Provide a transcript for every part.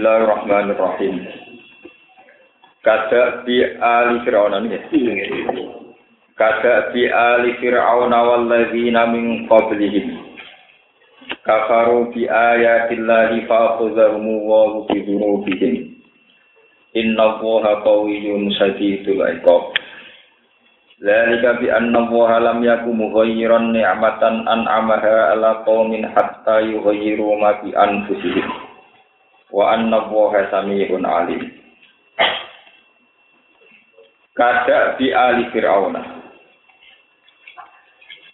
Bismillahirrahmanirrahim. Kada bi ali fir'aun ini. Kada bi ali fir'aun wal ladzina min qablihim. Kafaru bi ayatillahi fa akhadhahum wa bi dzunubihim. Inna Allaha qawiyyun shadidul iqab. Dzalika bi anna Allaha lam yakum mughayyiran ni'matan an'amaha ala qaumin hatta yughayyiru ma bi anfusihim wa anna woha sami'un alim. Kada bi ali fir'auna.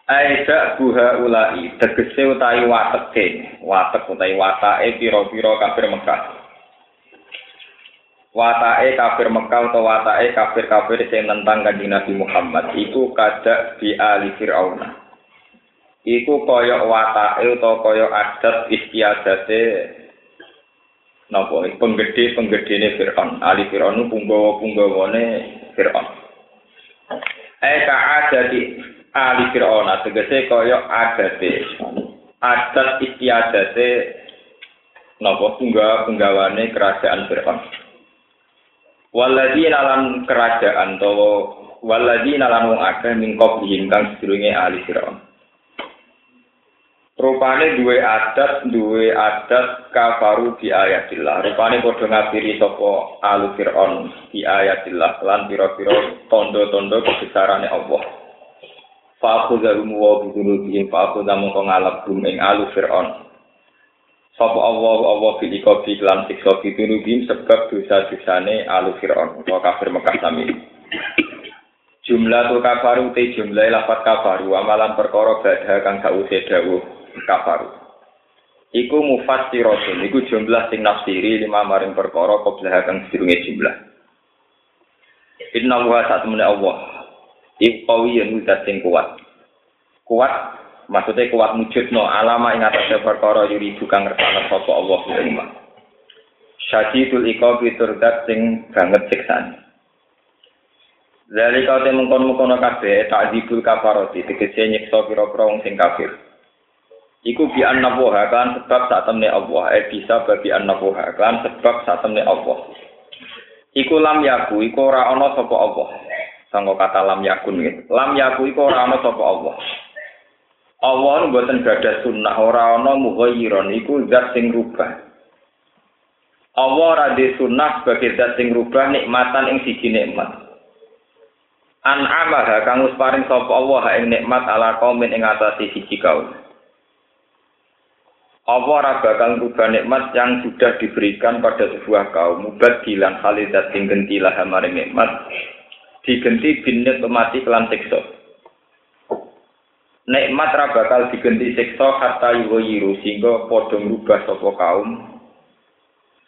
Aida buha ulai tegese utawi wateke. Watek utawi watake pira-pira kafir Mekah. Watake kafir Mekah utawa watake kafir-kafir sing nentang kanjeng Nabi Muhammad. Iku kada bi ali fir'auna. Iku kaya watake utawa kaya adat istiadate napa? Penggede penggedene Fir'aun. Ali Fir'aun punggawa punggawane Fir'aun. Eh ka adati ali Fir'aun. Tegese kaya adate. Adat istiadate napa? Punggawa punggawane kerajaan Fir'aun. Waladina lan kerajaan to waladina lan wong akeh mingkop kang sedurunge ali Fir'aun Rupane duwe adat, duwe adat kafaru di ayatillah. Rupane padha ngapiri sapa alu Fir'aun di ayatillah lan pira-pira tondo-tondo kebesarane Allah. Fa'ku zalumu wa bidunubihim fa'ku zamu kong ngalap ing alu Fir'aun. Sapa Allah Allah fil ikobi lan siksa bidunubihim sebab dosa-dosane alu Fir'aun. Atau kafir Mekah sami. Jumlah tu kafaru te jumlah lafat kafaru amalan perkara badha kang sause dawuh kafaru. Iku mufassiratun, iku jumlah sing nafsiri lima maring perkara qablah kang sedurunge jumlah. Inna wa satu Allah. Iku kawiyun zat sing kuat. Kuat maksudnya kuat mujudno alama ing atase perkara yuri bukan ngersane sapa Allah iman. Syadidul iqabi turdat sing banget siksane. Dari kau temen kono kabeh takdibul kafaroti tegese nyiksa pira-pira wong sing kafir. Iku bi annabuha kan sebab saat temne Allah. Eh bisa bagi annabuha kan sebab saat temne Allah. Iku lam yaku, iku ora ana sapa Allah. Sanggo kata lam yakun gitu. Lam yaku iku ora ana sapa Allah. Allah nu boten gadah sunnah ora ana mughayyiron iku zat sing rubah. Allah ora di sunnah sebagai zat sing rubah nikmatan ing siji nikmat. An amaha kang paring sapa Allah ing nikmat ala kaum ing atase siji kaum. Ora bakal rubah nikmat yang sudah diberikan pada sebuah kaum? Mubat bilang khalidat sing gentilah hamare nikmat. Digenti binet mati kelan siksa. Nikmat ra bakal digenti siksa hatta yuwiru sehingga padha ngrubah sapa kaum.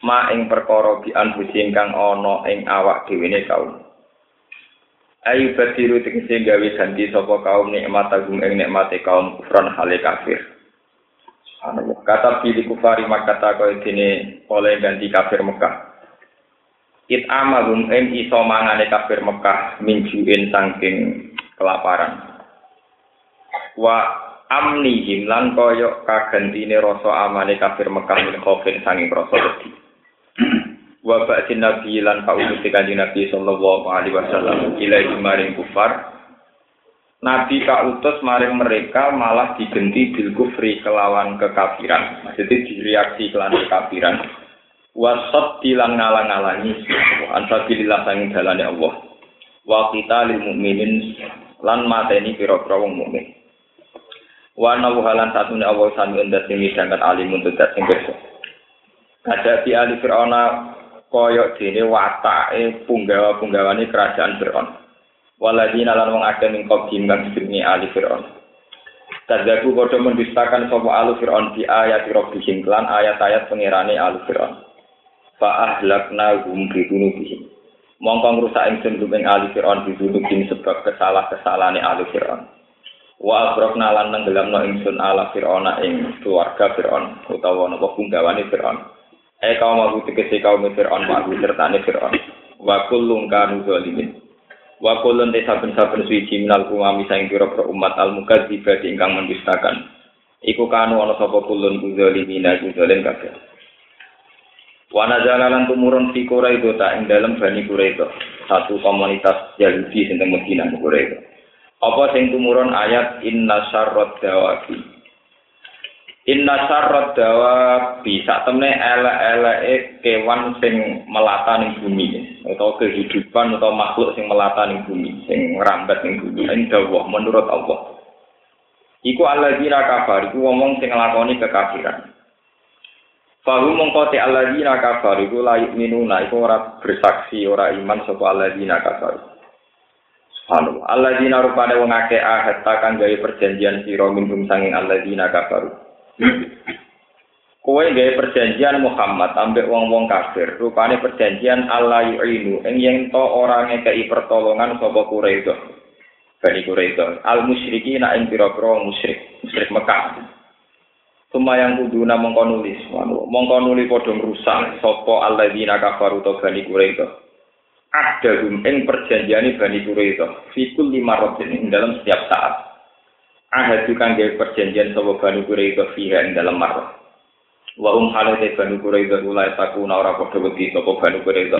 Ma ing perkara bi anfusi ingkang ana ing awak dhewe kaum. Ayu badiru tegese gawe ganti sapa kaum nikmat agung ing nikmate kaum kufran hale kafir Kata pilih kufari makata kau ini oleh ganti kafir Mekah. It amalum em iso mangane kafir Mekah minjuin saking kelaparan. Wa amnihim lan koyo kagantine rasa amane kafir Mekah min khaufin saking rasa wedi. Wa ba'din nabi lan pautusi kanjeng Nabi sallallahu alaihi wasallam ila maring kufar Nabi kautus maring mereka malah digenti bil kufri kelawan kekafiran. Maksudnya direaksi kelawan kekafiran. Wasot dilang ngalang-alangi ansabilillah sanging dalane Allah. Wa kita lil mukminin lan mateni pira-pira wong mukmin. Wa halan satune Allah sami endat sing midhanget alim untuk sing kersa. Ada di ali Fir'auna koyok dene watake punggawa-punggawane kerajaan Fir'aun. Waladina lan wong akeh ning qadim kang jenenge ali fir'aun. Kadzaku padha mendustakan sapa alu fir'aun di ayat rabbihim lan ayat-ayat pengirane alu fir'aun. Fa ahlakna hum bi dunubihim. Mongko ngrusak ingsun ing ali fir'aun bi dunubihim sebab kesalah-kesalahane alu fir'aun. Wa abrokna lan nenggelamno ingsun ala fir'auna ing keluarga fir'aun utawa napa punggawane fir'aun. E kaum aku tegese kaum fir'aun wa sertane fir'aun. Wa kullun kanu wa kulun te saben-saben suci minal umami saing pira-pira umat al mukadziba ingkang mendustakan iku kanu ana sapa kulun kuzalimina kuzalim kabeh Wana jalanan tumurun fi Quraido tak ing dalam Bani Quraido. Satu komunitas Yahudi sing teng Medina Quraido. Apa sing tumurun ayat inna syarrad dawabi. Inna syarrad dawabi sak temne elek-eleke kewan sing melata ning bumi atau kehidupan atau makhluk sing melata ning bumi sing ngrambat ning bumi ing dawuh menurut Allah. Iku alladzina kafar iku ngomong sing nglakoni kekafiran. Fahu mongko te alladzina kafar iku la yu'minuna iku ora bersaksi ora iman sapa alladzina kafar. Subhanallah. Alladzina rupane wong akeh ahad kang gawe perjanjian sira minum sanging alladzina kafar. Kowe gawe perjanjian Muhammad ambek wong-wong kafir. Rupane perjanjian Allah yu'inu ing yen to ora ngekeki pertolongan sapa Quraisy. Bani Quraisy. Al musyriki nak ing pira-pira musyrik, musyrik Mekah. Sumayang kuduna mongko nulis, mongko nuli padha rusak sapa alladzina kafaru to bani Quraisy. Ada ing perjanjian Bani Quraisy, fikul lima rotin dalam setiap saat. Juga gawe perjanjian sapa Bani Quraisy fiha ing dalam marot. Wa hum halate Bani Quraisy ulai takuna ora padha wedi sapa Bani Quraisy.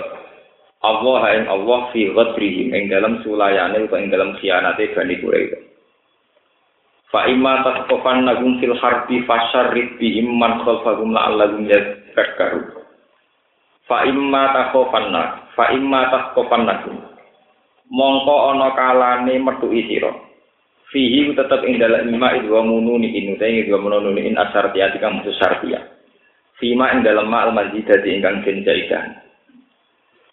Allah ing Allah fi ghadrihim ing dalam sulayane utawa ing dalam khianate Bani Quraisy. Fa imma tasqofan nagum fil harbi fasyarrid bi imman khalfahum la'allahum yadhakkaru. Fa imma takhofanna, fa imma tasqofan nagum. Mongko ana kalane metuki sira. Fihi tetep ing dalam lima idwa mununi inu ing idwa mununi in asartiyati kang mutus sartiya. Fima ing dalam ma'al mazidati ingkang den jaidan.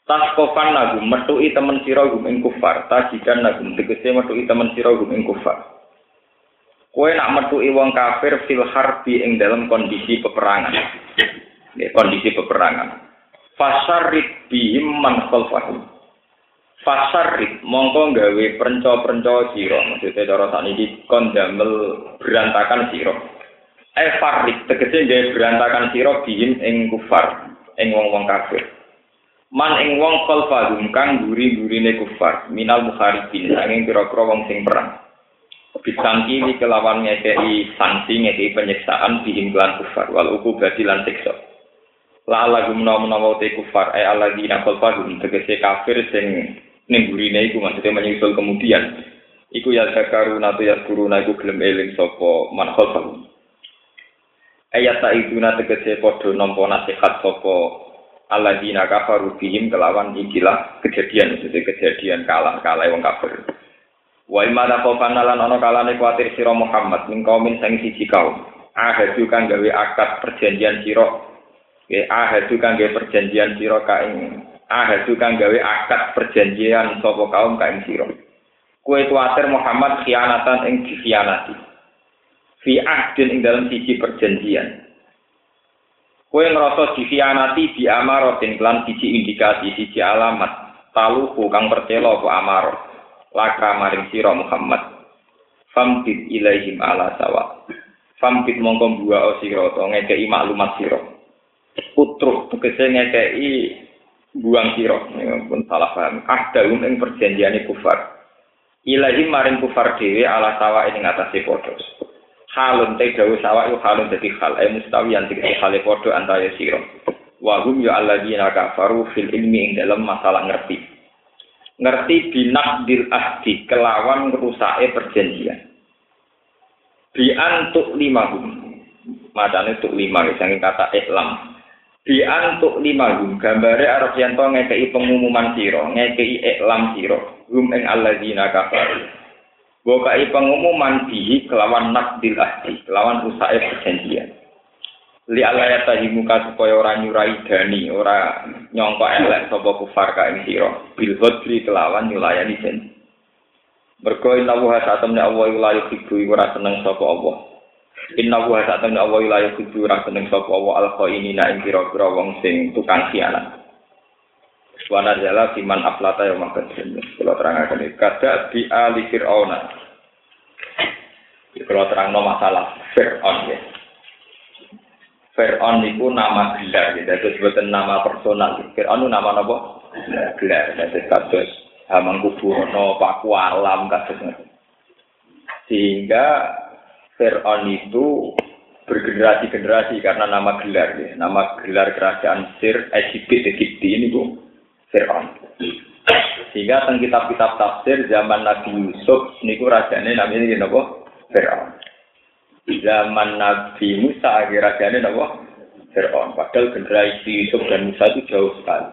Taskofan nagum metuki temen sira gum ing kufar, tajikan nagum tegese metuki temen sira gum ing kufar. Kue nak metuki wong kafir fil harbi ing dalam kondisi peperangan. Ya, kondisi peperangan. Fasarit bihim man khalfahum. Fasarit mongko gawe perenco-perenco sira. Maksudnya cara sakniki kon damel berantakan sira. Eh farik tegese gawe berantakan sira bihim ing kufar, ing wong-wong kafir. Man ing wong khalfahum kang guri-gurine kufar, minal mukharibin, angin pira-pira wong sing perang. Bisangki ini kelawan ngekei sanksi ngekei penyiksaan dihimbulan kufar wal uku lan siksa. La ala gumna menawa te kufar ay ala dina kolfagum tegese kafir sing nimburine iku maksudnya menyusul kemudian. Iku ya zakaru nato ya kuruna iku gelem eling sopo man kolfagum. Ayat tak itu na tegese podo nompo nasihat sopo ala kafaru bihim kelawan ikilah kejadian, maksudnya kejadian kalah kalah wong kafir. Wa imma taqofana lan ana kalane kuatir sira Muhammad min kaumin sing siji kaum. Ahadu kang gawe akad perjanjian sira. Nggih ahadu kang gawe perjanjian sira ka ing ahadu kang gawe akad perjanjian sapa kaum ka ing sira. Kue kuatir Muhammad khianatan ing dikhianati. Fi ahdin ing dalam siji perjanjian. Kue ngerasa dikhianati di amarotin klan siji indikasi, siji alamat. Taluhu kang percelo apa amarot. laka maring sira Muhammad famtid ilaihim ala sawa famtid mongko buah sira to ngekeki maklumat sira putruk tegese ngekeki buang sira pun salah paham ah daun ing perjanjiane kufar ilahi maring kufar dhewe ala sawa ing ngatasi padha halun te dawu sawa iku halun dadi hal e mustawi yang tegese hale padha antara sira wa hum ya alladzina kafaru fil ilmi ing dalam masalah ngerti ngerti binakdil ahdi kelawan ngerusake perjanjian. Bi antuk lima hum. Macane tuk lima sing kata iklam. Bi antuk lima hum gambare arep yen to ngekeki pengumuman sira, ngekeki iklam sira. Hum ing alladzina kafaru. Bokai pengumuman bihi kelawan nakdil ahdi, kelawan rusake perjanjian. li alaya tahimuka supaya ora nyurai dani ora nyongko elek sapa kufar ka ing sira. Bil ghadri kelawan nyulayani janji. Mergo inna wa sa'atamna Allah la yuhibbu ora seneng sapa Allah. Inna wa sa'atamna Allah la yuhibbu ora seneng sapa Allah. Al khainina ing pira-pira wong sing tukang khianat Wana jala siman aflata yang makan. Kalau terangkan ini, kada di ali fir'auna. Kalau terang no masalah fir'aun ya. Fir'aun itu nama gelar, gitu. itu sebutan nama personal. Fir'aun itu nama apa? Gelar. Jadi kasus Hamangkubuwono, Pak Kualam, kasus Sehingga Fir'aun itu bergenerasi-generasi karena nama gelar ya. Nama gelar kerajaan Sir Egypt Egypti ini Bu Fir'aun. Sehingga tentang kitab-kitab tafsir zaman Nabi Yusuf niku namanya ini apa? Fir'aun. Zaman Nabi Musa rajane apa? Fir'aun. Padahal generasi Yusuf dan Musa itu jauh sekali.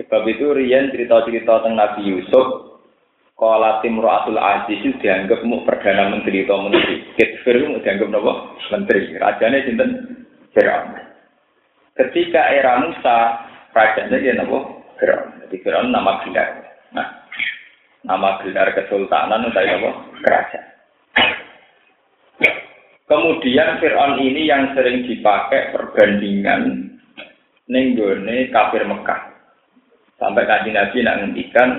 Sebab itu Rian cerita-cerita tentang Nabi Yusuf Kala Timroatul Aziz itu dianggap mau perdana menteri atau menteri. Kitfir itu dianggap apa? Menteri. Rajanya sinten Firaun. Ketika era Musa, rajanya dia apa? Firaun. Jadi Firaun nama gelar. Nah, nama gelar kesultanan itu apa? Kerajaan. Kemudian Fir'aun ini yang sering dipakai perbandingan nenggone kafir Mekah. Sampai kaji Nabi nak ngendikan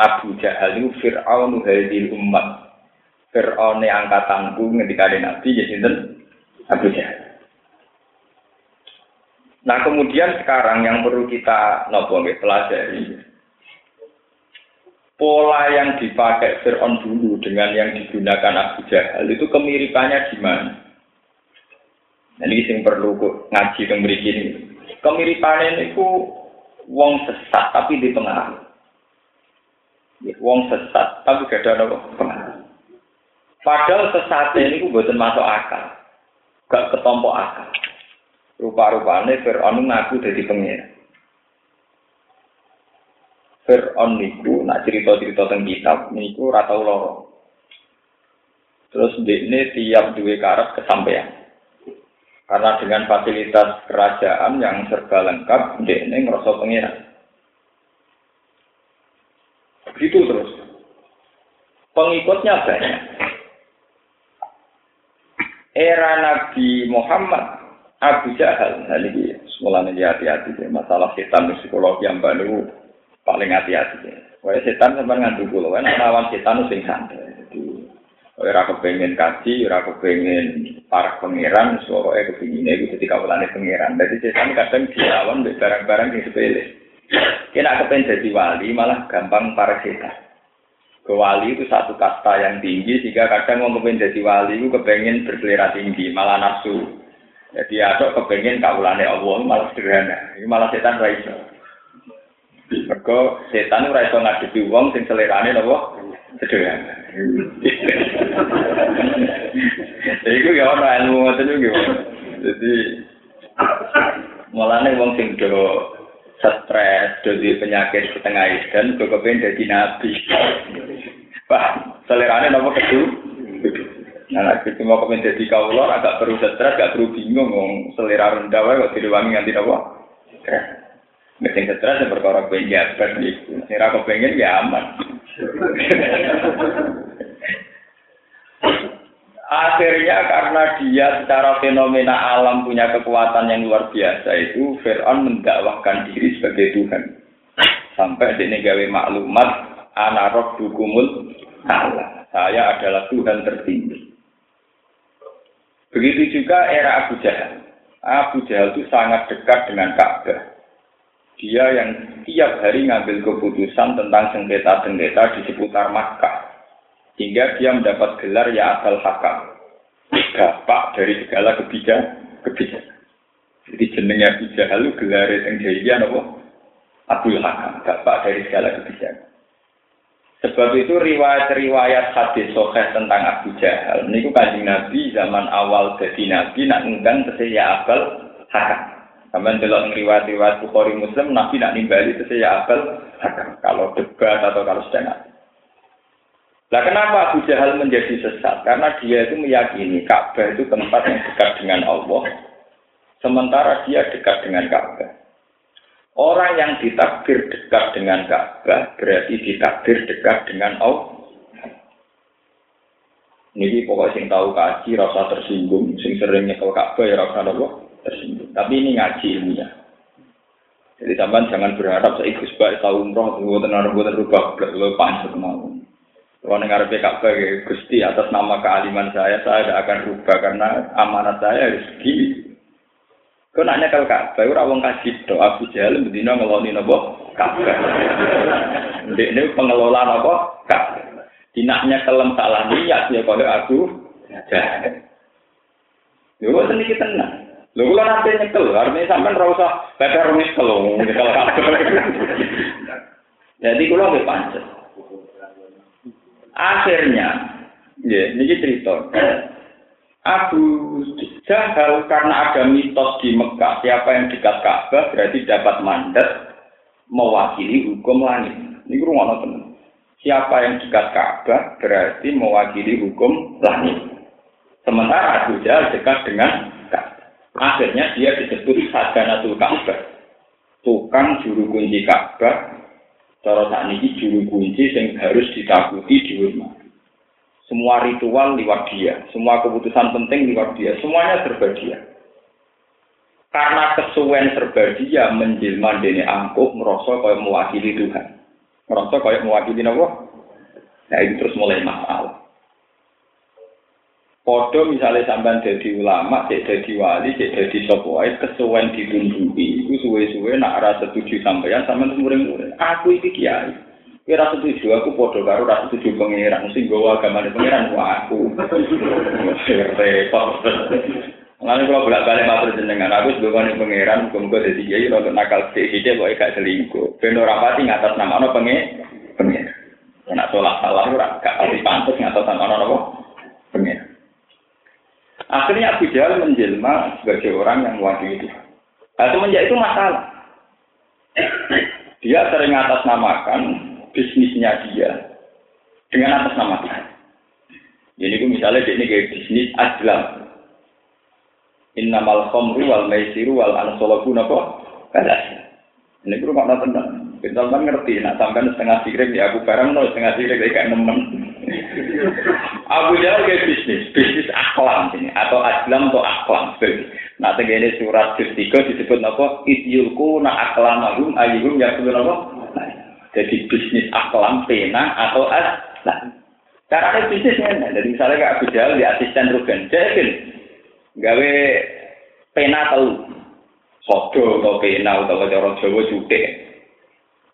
Abu Jahal itu Fir'aun hadil umat. Fir'aun angkatanku ngendika Nabi ya Abu Jahal. Nah kemudian sekarang yang perlu kita nopo pelajari pola yang dipakai Fir'aun dulu dengan yang digunakan Abu Jahal itu kemiripannya di mana? Nah, ini yang perlu ngaji kemiri ini. Kemiripannya itu wong sesat tapi di pengaruh. Wong sesat, tapi gak ada apa Padahal sesat ini ku buatan masuk akal. Gak ketompo akal. Rupa-rupanya Fir'aun ngaku jadi pengira. Fir'aun niku nak cerita-cerita tentang kitab niku ratau loro. Terus ini tiap dua karat kesampaian. Karena dengan fasilitas kerajaan yang serba lengkap, ini ngerasa pengiran. Begitu terus. Pengikutnya banyak. Era Nabi Muhammad, Abu Jahal, nah ini semulanya dia hati-hati masalah setan psikologi yang baru paling hati-hati. Wah setan sama ngantuk kulo, kan lawan setan sing santai. Jadi, ora kepengen kaji, ora kepengen para pangeran, soalnya kepingin itu ketika kawalan pangeran. Jadi setan kadang dilawan barang-barang yang sepele. Kena kepengen jadi wali malah gampang para setan. Ke wali itu satu kasta yang tinggi sehingga kadang mau kepengen jadi wali itu kepengen berselera tinggi malah nafsu. Jadi ada kepengen kaulane Allah malah sederhana. Ini malah setan raiso. Mereka setan itu raiso ngadepi wong sing selerane napa sederhana. Itu ya ono ilmu ngoten juga. Jadi mulane wong sing do stres, jadi penyakit setengah dan gue kepengen jadi nabi. Wah, selerane nopo kedu? Nah, itu mau kepengen jadi kaulor, agak perlu stres, agak perlu bingung, ngomong selera rendah, wae kok direwangi nganti nopo? Stres. Mesin stres yang perkara pengen jabat itu. Sira kepengen ya aman. Akhirnya karena dia secara fenomena alam punya kekuatan yang luar biasa itu Fir'aun mendakwahkan diri sebagai Tuhan. Sampai dia gawe maklumat anarok dukumul Allah. Saya adalah Tuhan tertinggi. Begitu juga era Abu Jahal. Abu Jahal itu sangat dekat dengan Ka'bah. Dia yang tiap hari ngambil keputusan tentang sengketa-sengketa di seputar Makkah. Hingga dia mendapat gelar ya asal hakam. Bapak dari segala kebijakan kebijakan. Jadi jenengnya Abu Jahal gelar yang jahiliyah nopo? Abdul Hakam bapak dari segala kebijakan sebab itu riwayat-riwayat hadis sahih tentang Abu Jahal ini kanjeng Nabi zaman awal jadi Nabi nak undang ya Abel Hakam Sampai dalam riwayat-riwayat Bukhari Muslim, Nabi nak nimbali ya Abel Hakam. Kalau debat atau kalau sedang Nah kenapa Abu Jahal menjadi sesat? Karena dia itu meyakini Ka'bah itu tempat yang dekat dengan Allah, sementara dia dekat dengan Ka'bah. Orang yang ditakdir dekat dengan Ka'bah berarti ditakdir dekat dengan Allah. Ini pokoknya sing tahu kaji rasa tersinggung, sing sering nyekel Ka'bah ya rasa Allah tersinggung. Tapi ini ngaji ilmiah. Jadi sampean jangan berharap saya ikut sebagai tahu umroh, gue tenar gue terubah, lo panjang mau. Kalau dengar ya, Gusti atas nama kealiman saya, saya tidak akan rubah karena amanat saya harus begini. Kau nanya kalau Ka'bah, ora wong kasih doa Abu Jahal bedino ngeloni nopo Ka'bah. Ini pengelola nopo Ka'bah. Dinaknya kelem salah niat ya kalau aku Jahal. Yo kok seniki tenang. Lho kula nate nyekel, artinya sampean ora usah peper nyekel nyekel Jadi kula nggih pancet. Akhirnya, ya, ini cerita. Abu Jahal karena ada mitos di Mekah, siapa yang dekat Ka'bah berarti dapat mandat mewakili hukum langit. Ini rumah teman. Siapa yang dekat Ka'bah berarti mewakili hukum langit. Sementara Abu Jahal dekat dengan Ka'bah. Akhirnya dia disebut Sadanatul Ka'bah. Tukang juru kunci Ka'bah. Cara saat ini juru kunci yang harus ditakuti di rumah. Semua ritual lewat dia, semua keputusan penting lewat dia, semuanya serba dia. Karena kesuwen serba dia menjelma dene angkuh merasa kaya mewakili Tuhan. Merasa kaya mewakili Allah. Nah itu terus mulai masalah. Podo misalnya sampai jadi ulama, jadi wali, jadi sopoi, kesuwen ditunjuki. Itu suwe-suwe nak rasa setuju sampeyan sampean muring-muring. Aku iki kiai. Kira setuju aku podo karo rasa setuju pangeran sing gowo agama pangeran aku. Repot. Lalu kalau bolak balik matur jenengan, aku sebagai pangeran, muka-muka jadi kiai, untuk nakal sedikit, kok gak selingkuh. Ben ora pati ngatas nama ono pengen, pengen. Nak sholat salah, ora gak pasti pantas ngatas nama ono apa? Pengen. Akhirnya Abu Jahal menjelma sebagai orang yang mewakili Tuhan. Nah, semenjak itu masalah. Dia sering atas namakan bisnisnya dia dengan atas nama Tuhan. Jadi misalnya dia ini kayak bisnis aslam. Innamal khamru wal maisiru wal ansolabu napa? Kadas. Ini guru makna tenang. Kita kan ngerti, nak sampai setengah sirik ya aku barang no setengah sirik kayak nemen. Abu Jahal kayak bisnis, bisnis aklam ini atau aslam atau aklam. Nah, tegene surat 3 disebut apa? Idyulku na aklamahum ayyuhum yakulu apa? Jadi bisnis aklam, pena, atau as. Nah, caranya bisnisnya. Jadi misalnya kayak Abu Jahal di asisten Ruben. Jadi, gawe pena tahu. Sodo atau pena atau cara Jawa jutek.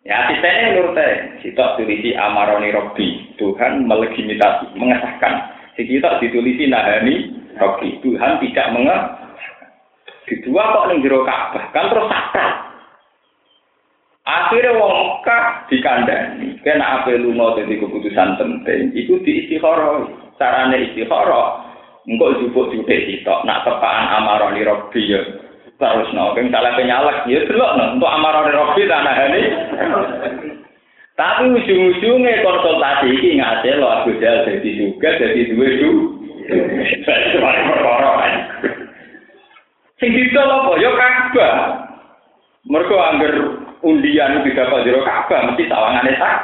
Ya asistennya menurut saya, kita tulisi amaroni Robi. Tuhan melegitimasi, mengesahkan. Kita ditulisi nahani Robi. Tuhan tidak mengesahkan. Kedua kok ning jero Ka'bah, kan terus. Akhirnya wong Mekah dikandani. Kena apa lunga dadi keputusan penting. Iku di. Carane istikharah. Engkau jupuk jutek sitok. Nak tepaan amaroni Robbi ya. Terus no. Keng salah penyalak. Ya delok no. Untuk amaroni Robbi tanah ini. Tapi ujung-ujungnya konsultasi ini ngasih lo Abu Jahal jadi juga jadi dua du. Saya perkara kan. Sing didol apa? Ya Ka'bah. Mergo angger undian itu dapat jero Ka'bah mesti sawangane sak.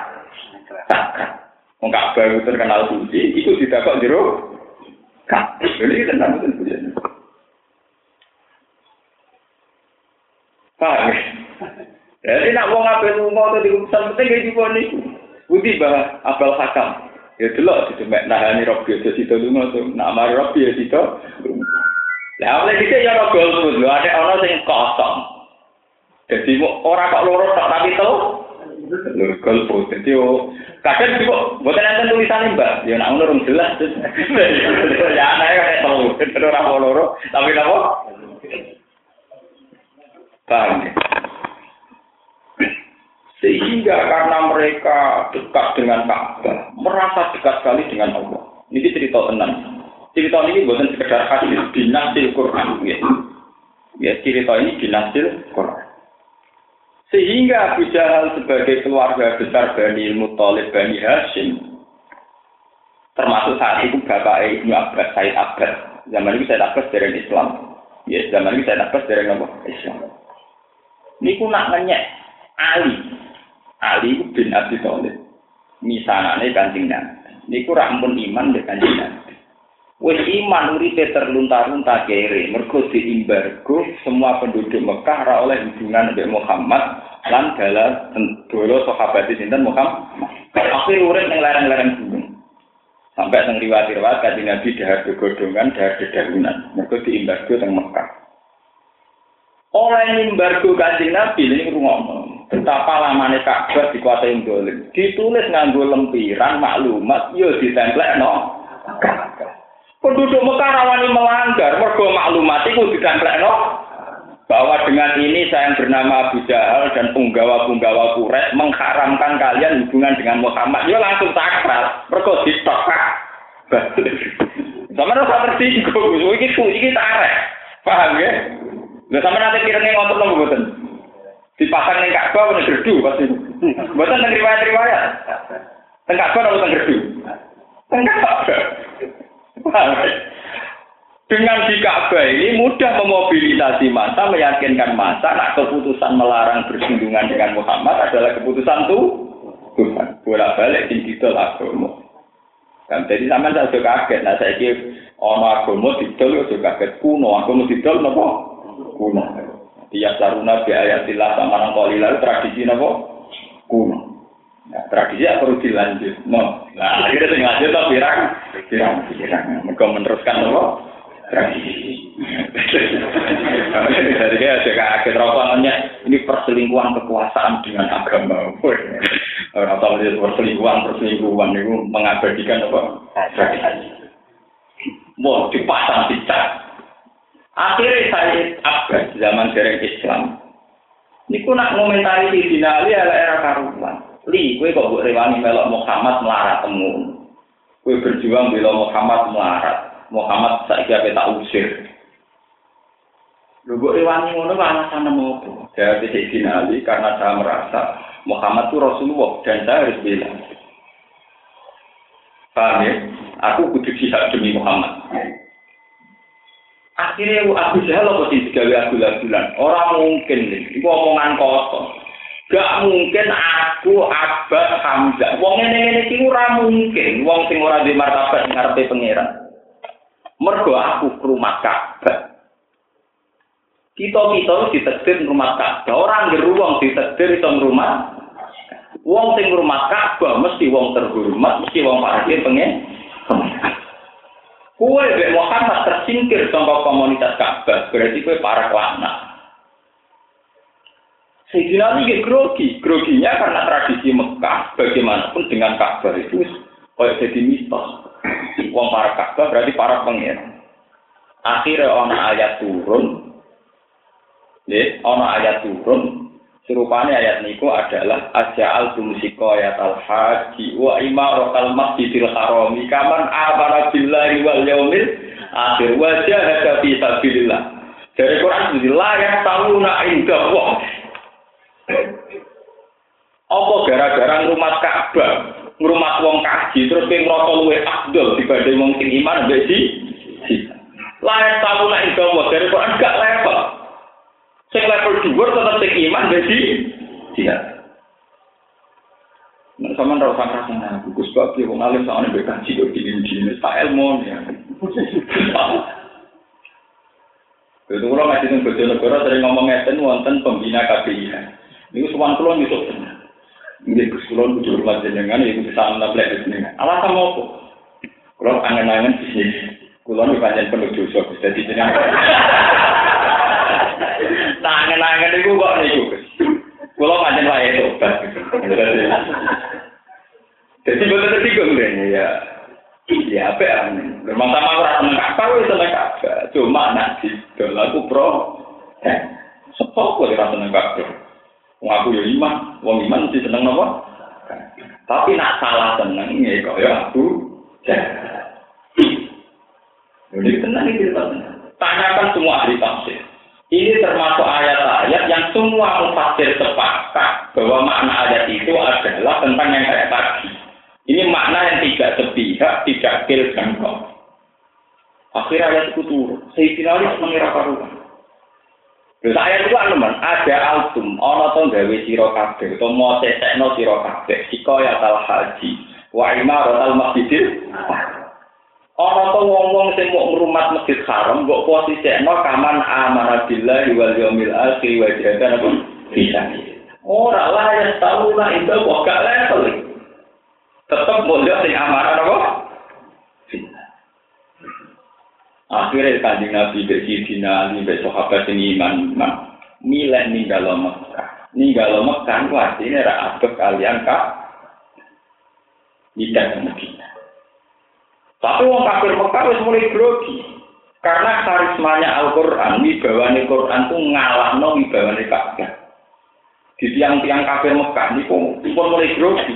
Wong Ka'bah itu terkenal suci, itu didapat jero Ka'bah. Ini tenang betul Paham? Jadi nak wong apel lunga atau di urusan penting kayak gitu nih. Budi bah apel hakam. Ya delok itu mek nahani Robi aja situ lunga tuh. Nak mari Robi ya situ. Lah oleh kita ya ora golput lho, ada ana sing kosong. Jadi ora kok loro tak tapi telu. Lho golput. Jadi kadang kok mboten enten tulisane Mbak. Ya nak ngono jelas. Ya anake kaya telu. Ora loro tapi napa? Paham ya? Sehingga karena mereka dekat dengan Ka'bah, merasa dekat sekali dengan Allah. Ini cerita tenang. Cerita ini bukan sekedar hadis binasil Quran. Ya. ya, cerita ini binasil Quran. Sehingga Abu Jahal sebagai keluarga besar Bani Muthalib Bani Hashim, termasuk saat itu bapak Ibnu Abbas, Said Abbas. Zaman itu Said Abbas dari Islam. Ya, zaman itu Said Abbas dari Islam. Ini ku nak nanya Ali. Ali bin Abi Thalib. Misalnya kancing Nabi. Ini ku rampun iman dengan kancing. Wis iman uripe terlunta-lunta kere, mergo diimbargo semua penduduk Mekah ora oleh hubungan dengan Muhammad lan dalam dolo sahabat sinten Muhammad. Akhir urip ning lereng-lereng gunung. Sampai teng riwayat-riwayat kanjeng Nabi dahar godongan, dahar dedaunan, mergo diimbargo teng Mekah. Oleh embargo kanjeng Nabi ini ngomong betapa lamane Ka'bah dikuasai dolim. Ditulis nganggo lempiran maklumat yo ditemplek no. Penduduk Mekah rawani melanggar, mergo maklumat itu ditemplekno bahwa dengan ini saya yang bernama Abu Jahal dan punggawa-punggawa Quraisy mengharamkan kalian hubungan dengan Muhammad. Ya langsung sakral, mergo ditokak. Sama rasa tersinggung, iki iki tarik. Paham ya? Lah sama nanti kirane ngotot nang mboten. Dipasang ning Ka'bah ning gerdu pasti. Mboten nang riwayat-riwayat. Teng Ka'bah nang teng gerdu. Teng Ka'bah. Dengan di Ka'bah ini mudah memobilisasi masa, meyakinkan masa, nak keputusan melarang bersinggungan dengan Muhammad adalah keputusan tuh Tuhan. Bolak balik di didol agama. Dan jadi sama saya juga kaget. Nah saya kira ono agama didol ya juga kaget kuno. Agama didol nopo kuno. Dia saruna bi ayatillah sama nang tradisi nopo kuno. Nah, tradisi ya perlu dilanjut. No. Nah, akhirnya sing lanjut to pirang? Pirang, pirang. Mereka meneruskan apa? Tradisi. Jadi ya juga akhir rokokannya ini perselingkuhan kekuasaan dengan agama. Orang tahu itu perselingkuhan perselingkuhan itu mengabadikan apa? Tradisi. Mau dipasang dicat. Akhirnya saya Abbas zaman dereng Islam. Ini nak ngomentari di Ali era karuman. Li, kue kok buat rewangi melok Muhammad melarat temu. Kue berjuang bila Muhammad melarat. Muhammad saya tak usir. Lu buat rewangi ngono alasan mau apa? Saya bisa finali karena saya merasa Muhammad itu Rasulullah dan saya harus bilang. Paham ya? Aku kudu jihad demi Muhammad. Akhirnya Abu Jahal apa sih digawe aku bulan Orang mungkin nih, itu omongan kosong. Gak mungkin aku Abbas Hamzah. Wong ngene ngene iki ora mungkin wong sing ora di martabat ngarepe pangeran. Mergo aku rumah Ka'bah. Kita-kita ditedir rumah Ka'bah. Orang ruang ditedir itu rumah. Wong sing rumah Ka'bah mesti wong terhormat, mesti wong parkir pengen. Kue Muhammad tersingkir sama komunitas Ka'bah, berarti kue para kelana. Sayyidina Ali grogi, groginya karena tradisi Mekah, bagaimanapun dengan Ka'bah itu kayak jadi mistos. Wong para Ka'bah berarti para pangeran. Akhirnya ono ayat turun, ya, ono ayat turun. Serupanya ayat niku adalah aja tumusiko ayat al haji wa imaratal masjidil harami kaman amara billahi wal yaumil akhir wajah jahada fi sabilillah. Dari Quran la yang tahu nak indah apa gara-gara ngrumat Ka'bah, ngrumat wong kaji terus ping ngrasa luwe afdol dibanding wong sing iman mbek si. Layak tahu nek iku dari Quran gak level. Sing level dhuwur tetep sing iman si. Tidak. Nah, sama ora usah rasane Gus Bab ki wong alim sakjane mbek kaji kok dini-dini tak ilmu ya. Itu kalau ngaji tentang Bojonegoro sering ngomong ngeten wonten pembina KPI. Ini suwan kulon itu. Ini kulon kudu hormat jenengan iku bisa nablek jenengan. Alasan apa? Kulon angen-angen bisnis. Kulon pancen penuh dosa dadi jenengan. Nah angen-angen iku kok Gus. Kulon pancen wae tobat. Jadi betul tersinggung deh ya. Ya apa ya? Memang sama orang seneng kakak, wes seneng kakak. Cuma nanti kalau aku pro, eh, sepok kok seneng kakak. Wong aku ya iman, wong iman mesti seneng nopo. Tapi nak salah seneng ya kok ya aku. Jadi tenang ini cerita Tanyakan semua ahli tafsir. Ini termasuk ayat-ayat yang semua mufasir sepakat bahwa makna ayat itu adalah tentang yang kayak tadi. Ini makna yang tidak sepihak, tidak kil dan kau. Akhir ayat itu turun. Saya mengira karuan. Lha saya itu anu man, ada altum ana to gawe sira kabeh to mo sesekno sira kabeh sika ya tal haji wa imaratal masjidil ana to wong-wong sing mau ngrumat masjid haram mbok posisekno kaman amara billahi wal yaumil akhir wa jahada apa bisa. Ora lah ya tahu lah itu kok gak level. Tetep mondok sing amarah apa Akhirnya kanjeng Nabi Bek Sidina Ali Bek sahabat ini iman iman milih ninggal Mekah. Ninggal Mekah itu artinya ada abek kalian kak tidak ke Medina. Tapi wong kafir Mekah wis mulai grogi. Karena karismanya Al-Quran, wibawane Quran itu ngalahno wibawane Ka'bah. Di tiang-tiang kafir Mekah ini pun mulai grogi.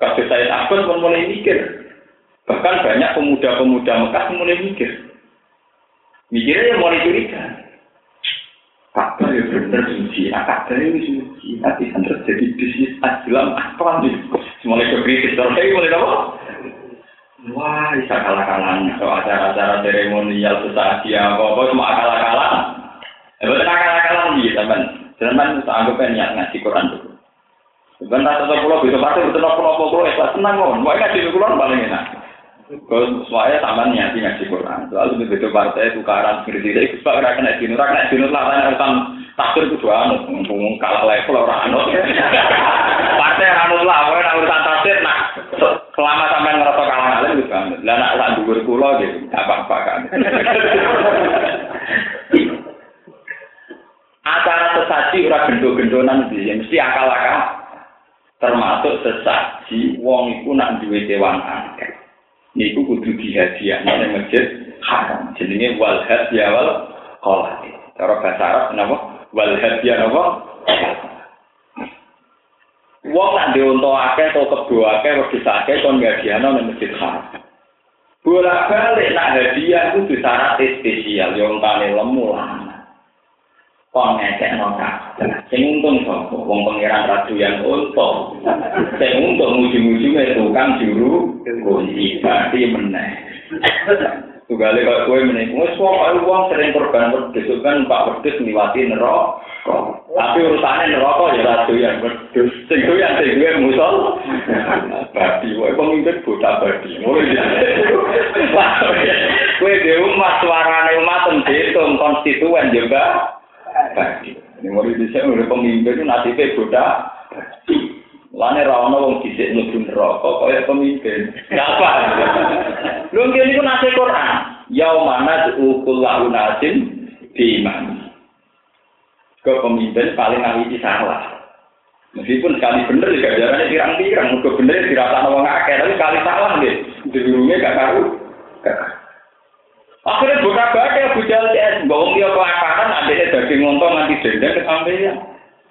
Kabeh saya takut pun mulai mikir. Bahkan banyak pemuda-pemuda Mekah mulai mikir. Mikirnya yang mulai curiga. Ka'bah ya bener suci, nah Ka'bah ini suci. Nanti kan terjadi bisnis Islam apa nih? Mulai kekritis, terus mulai apa? Wah, bisa kalah-kalah. So, acara-acara seremonial sesaji apa-apa cuma kalah-kalah. Eh, betul kalah-kalah nih, teman. Teman, kita anggap niat ngaji Quran dulu. Sebentar satu pulau bisa pasti betul pulau pulau ikhlas tenang kok. Mau ngaji Quran paling enak. Kalau semuanya sama niati ngaji Quran. Soalnya begitu partai tukaran seperti itu, kita kena kena dinur, kena dinur tanya urusan takdir itu dua anu, mumpung kalah level orang anu. Partai anu lah, pokoknya urusan takdir, nah selama sampai ngerasa kalah kalah itu banget. Lah nak sak dhuwur kula gitu, gak apa-apa kan. Acara sesaji ora gendo-gendonan iki, mesti akal-akal. Termasuk sesaji wong iku nak duwe dewan angket. Niku kudu dihadiahno ning masjid haram. Jenenge wal hadiah wal qalat. Cara bahasa Arab napa? Wal hadiah napa? Wong nak diunta akeh atau akeh wedhus akeh kon ngadiano nang masjid haram. Bola balik nak hadiah itu disyarat spesial, yang tane lemu lah. Kon ngecek no Sing untung sapa? Wong pangeran ratu yang untung. Sing untung ujung-ujungnya tukang juru kunci berarti meneh. Tugale kok kowe meneh. Wes wong wong sering korban wedhus kan Pak wedhus niwati neraka. Tapi urusane neraka ya ora doyan wedhus. Sing doyan sing duwe musol. Badi wae pemimpin botak badi. Kowe dhewe umat suarane umat dihitung konstituen juga. Ini mau bisa oleh pemimpin itu nasibnya botak. Lane ra ono wong dhisik mlebu neraka kaya pemimpin. Apa? Lho ngene iku nase Quran. Yaumana kullu nasin di iman. Ke pemimpin paling ahli salah. Meskipun sekali bener ya jalannya pirang-pirang, muga bener dirasa wong akeh, tapi kali salah nggih. Dirunge gak karu. Akhirnya buka baca Abu Jahal CS, bahwa dia kelaparan, adanya daging ngontong nanti denda kesampaian.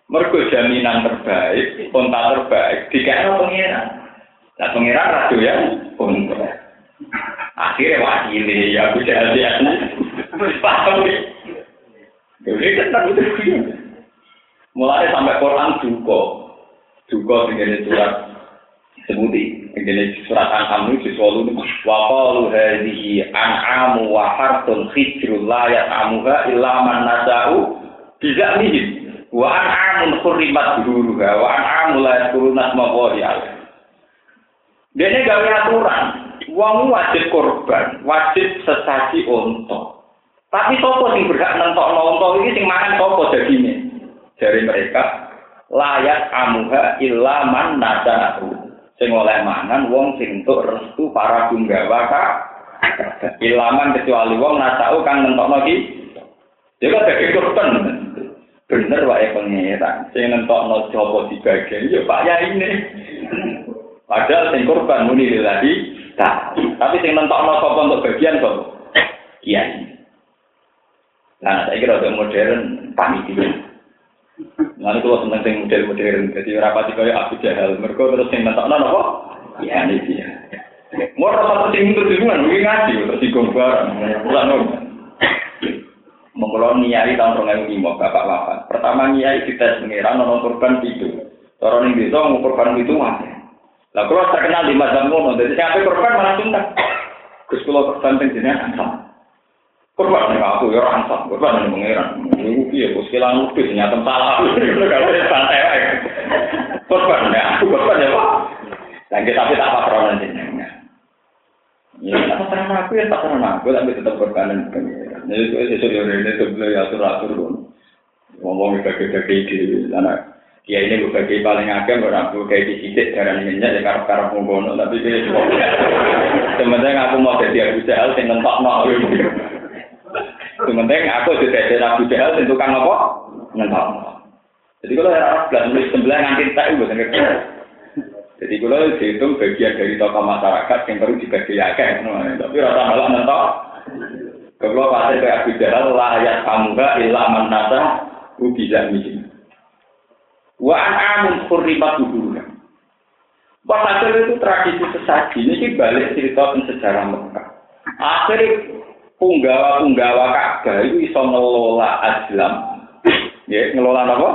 Mergo jaminan terbaik, konta terbaik, dikira pengiran. Nah pengiran ratu ya, konta. Akhirnya wakili ya jadi hati Paham nih. Jadi kan itu Mulai sampai Quran duko. Duko segini surat sebuti. Segini surat An'am ini siswalu ini. Wa qalu hadhihi an'amu wa hartun khidrul la ya'amuha illa man nasa'u biza'mihim. wa an'amun khurrimat duruha wa an'amul la yadkuruna asma Allah Dene gawe aturan, wong wajib korban, wajib sesaji unta. Tapi sapa sing berhak nentokno unta iki sing mangan sapa dagingnya? Dari mereka layak amuha illa man nadanahu. Sing oleh mangan wong sing entuk restu para gunggawa ka ilaman kecuali wong nasau kang nentokno iki. Ya kok dadi korban. bener wae pangeran. Sing nentokno jopo dibagian ya Pak ya ini. Padahal sing korban muni lagi tak tapi sing nentokno sapa untuk bagian kok? Iya nah saya kira modern panitia Nanti kalau seneng sing model modern, jadi rapati kaya Abu Jahal, mereka terus sing nentokno apa? Iya nih dia. Mau rasa sing itu dengan ngaji, terus digombar, ulang mengkolon niai tahun rong lima bapak bapak. Pertama niai kita pengiran nono korban itu. Orang ini bisa mau korban itu mati. Lah kalau terkenal di mazhab ngono, jadi siapa korban malah tuntas. Gus kalau korban penjenengan ansam. Korban nih aku ya ansam, korban nih pengiran. Ibu piye gus kelang lupis nyata salah. Kalau santai aja. Korban ya, aku korban ya pak. Dan kita tapi tak patronan jenengan. Ya, apa terang aku ya tak terang aku, tapi tetap korbanan pengiran. Jadi itu itu itu ini itu beliau atur atur pun. Ngomong bagi bagi di. Dia ini bagi paling agam orang aku kayak di sidik minyak ya karep karep mengkono tapi dia cuma. Sementara aku mau jadi Abu Jahal sing nentok no. Sementara aku sudah jadi Abu Jahal tukang apa? Nentok. Jadi kalau Arab belas nulis sebelah nganti tak itu bukan Jadi kalau dihitung bagian dari tokoh masyarakat yang perlu dibagi akeh, tapi rasa malah mentok. Kalau pasti kayak Abu Jahal layak kamuga ilah manasa bisa miskin. Wa an amun kurribat dulu. Walhasil itu tradisi sesaji ini balik cerita sejarah Mekah. Akhirnya punggawa-punggawa Ka'bah itu bisa ngelola Islam. Ya, ngelola apa?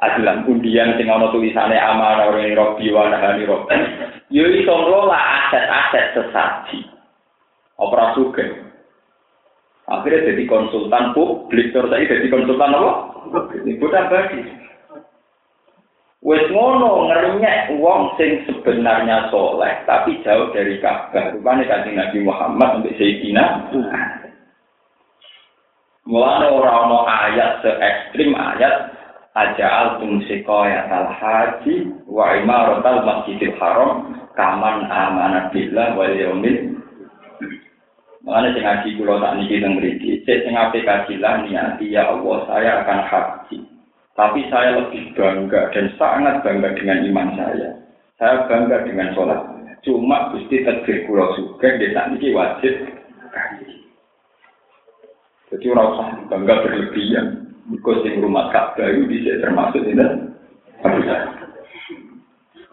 Islam. Undian sing ana tulisane amanah ora robi wa nahani robi. Ya iso ngelola aset-aset sesaji. Opera suge. Akhirnya jadi konsultan publik, terus saya jadi konsultan apa? Ini bukan bagi. Wes ngono ngerenyek wong sing sebenarnya soleh tapi jauh dari Ka'bah. Rupane kanjeng Nabi Muhammad sampai Sayyidina. Mulane ora ana ayat se ekstrim ayat aja altum sikoya al haji wa imaratal masjidil haram kaman amanat billah wal yaumil Mengenai sing ngaji kula tak niki teng mriki, sing aplikasi lah niati ya Allah saya akan haji. Tapi saya lebih bangga dan sangat bangga dengan iman saya. Saya bangga dengan sholat. Cuma Gusti takdir kula juga di saat ini wajib Jadi orang usah bangga berlebihan. Sing rumah Ka'bah itu bisa termasuk ini.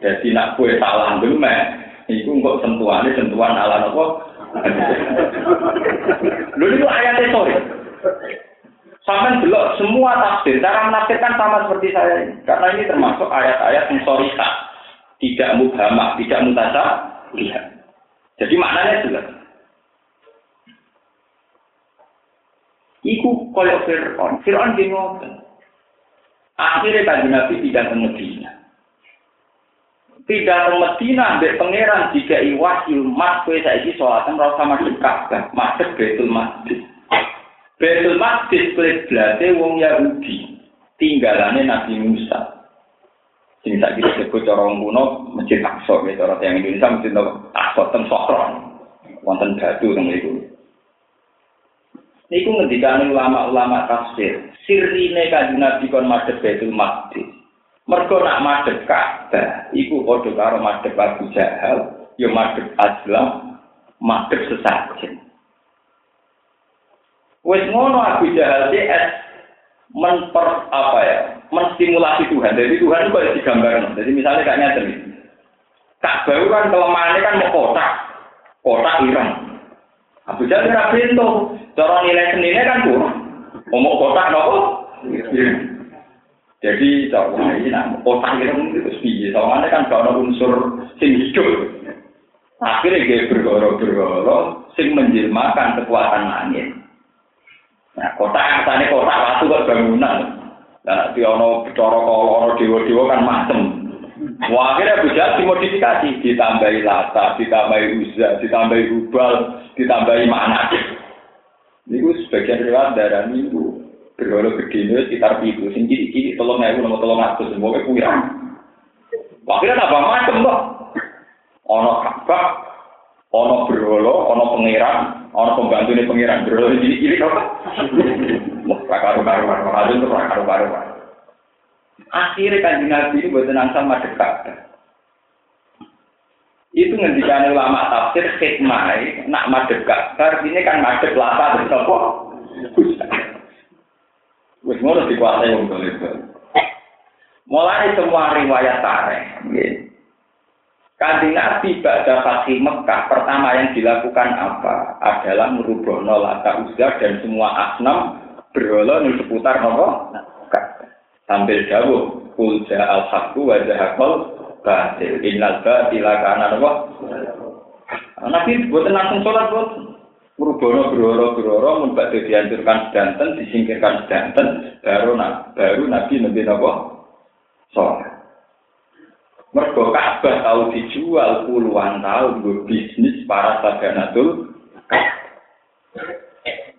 Jadi nak kue salah gemek, itu kok sentuhannya sentuhan ala apa? Lalu itu ayatnya sorry. Sampai belok semua tafsir, cara menafsirkan sama seperti saya ini. Karena ini termasuk ayat-ayat yang sorika. Tidak mubhamah, tidak mutasa, lihat. Jadi maknanya jelas. Iku koyok Fir'aun. Fir'aun di Akhirnya tadi Nabi tidak ke Medina. Tidak ke Medina, ambil pangeran jika iwahyu mas kue saiki sholatnya merasa masuk Ka'bah, masuk Betul Masjid. Betul Maqdis kiblatnya wong Yahudi. Tinggalannya Nabi Musa. Sing kita disebut cara wong kuno Masjid Aqsa ya cara yang Indonesia Masjid Aqsa teng Sokron. Wonten batu teng mriku. Niku ngendikane ulama-ulama tafsir, sirine kanjeng Nabi kon madhep Betul Maqdis. Mergo nak madhep Ka'bah iku padha karo madhep Abu Jahal, ya madhep Azlam, madhep sesajen. Wes ngono Abu Jahal DS menper apa ya menstimulasi Tuhan. Jadi Tuhan itu boleh digambarkan. Jadi misalnya kayak nyata. Kak baru kan kelemahannya kan mau kotak, kotak ireng. Abu Jahal kira pintu. Cara nilai seninya kan kurang. Mau kotak nopo? Jadi cara ini nah kotak ireng itu sepi. Soalnya kan kalau unsur sing hidup. Akhirnya dia bergoro-bergoro, sing menjelmakan kekuatan langit. Nah, kota tadi kota waktu kok bangunan. Nah, di ono bicara kalau ono dewa-dewa kan macem. Wah, akhirnya bisa dimodifikasi, ditambahi lata, ditambahi uzza, ditambahi hubal, ditambahi mana. Ini sebagian riwayat darah itu berwala begini sekitar itu, sing kiri-kiri tolong ewu nomor tolong aku semoga kurang. Akhirnya tambah macem loh. Ono kabak, ono berwala, ono pangeran, Orang pembantu ini pengiran bro, ini ini apa? Wah, karu karu karu karu itu karu karu karu. Akhirnya kan nabi ini buat sama dekat. Itu ngendikan ulama tafsir hikmah, nak madep kabar, ini kan madep lapa dan sopo. Wis ngono dikuasai wong Mulai semua riwayat tareh, Kanjeng Nabi pada Fatih Mekah pertama yang dilakukan apa? Adalah merubah nolata uzza dan semua asnam berhala di seputar nopo sambil jauh kulja al haqqu wa zahaqal batil. Innal batila kana nopo Nabi buat langsung sholat buat berhala berhala membuat dihancurkan sedanten disingkirkan sedanten baru baru Nabi nabi nopo sholat Mergo Ka'bah tahu dijual puluhan tahun gue bisnis para sadanatul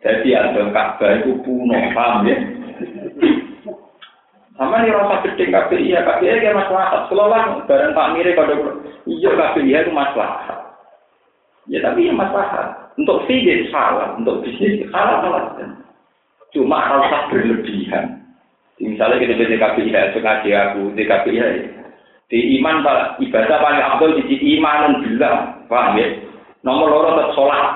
Jadi ada Ka'bah itu puno, paham ya? Sama nih rasa gede KPI ya, KPI ya masalah. Lah barang Pak Mire kalau iya KPI itu masalah. Ya tapi ya masalah. Untuk fee salah, untuk bisnis salah salah. Cuma rasa berlebihan. Misalnya kita ya, sengaja aku di KPI ya. Di iman ibadah paling abdul di iman bilang, paham ya? Nomor loro tetap sholat,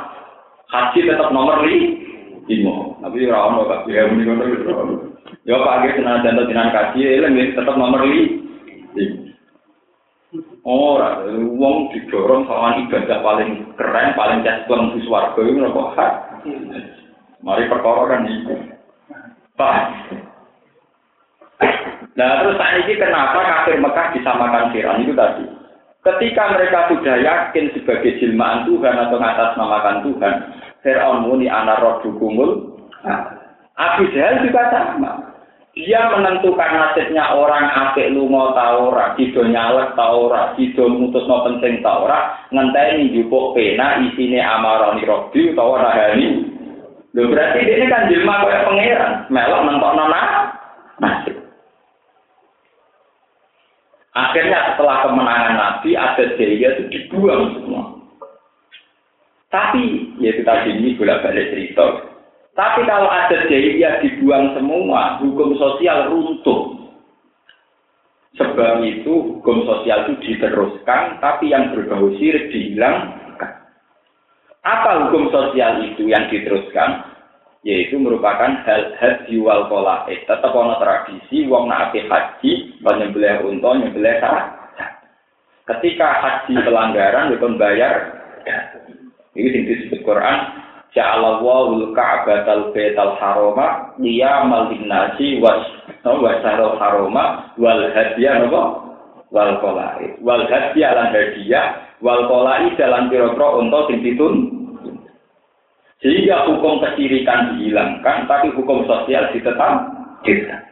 haji tetap nomor li, lima. Tapi ora ono kak ya muni ngono Ya pak ge tenan jantan tenan kaji, eleng tetap nomor li. Ora, wong didorong sama ibadah paling keren, paling cespleng di swarga itu nopo hak. Mari perkara kan itu. Pak. Nah terus saat ini kenapa kafir Mekah disamakan Fir'aun itu tadi? Ketika mereka sudah yakin sebagai jilmaan Tuhan atau namakan Tuhan, Fir'aun muni anak roh dukumul. Nah, Abu Jahal juga sama. Dia menentukan nasibnya orang apik lunga ta ora, nyalek ta ora, sida mutusno penting ta ora, ngenteni njupuk pena isine amarani robbi utawa rahani. Lho berarti ini kan jelma kaya pangeran, melok nentokno nasib. Akhirnya setelah kemenangan Nabi, ada jaya itu dibuang semua. Tapi, ya tadi ini bolak-balik cerita. Tapi kalau ada jaya dibuang semua, hukum sosial runtuh. Sebab itu hukum sosial itu diteruskan, tapi yang berbau sirik dihilangkan. Apa hukum sosial itu yang diteruskan? Yaitu merupakan hal haji wal kolae. Tetap ono tradisi wong nak haji, menyembelih unta, nyembelih sarah. Ketika haji pelanggaran itu bayar. Ini sing disebut Quran Ja'alallahu al-ka'batal baital harama liyamal linnasi was wa sarul harama wal hadiya napa wal qolai wal hadiya lan hadiah wal qolai dalam pira-pira unta sehingga hukum kesirikan dihilangkan, tapi hukum sosial ditetapkan.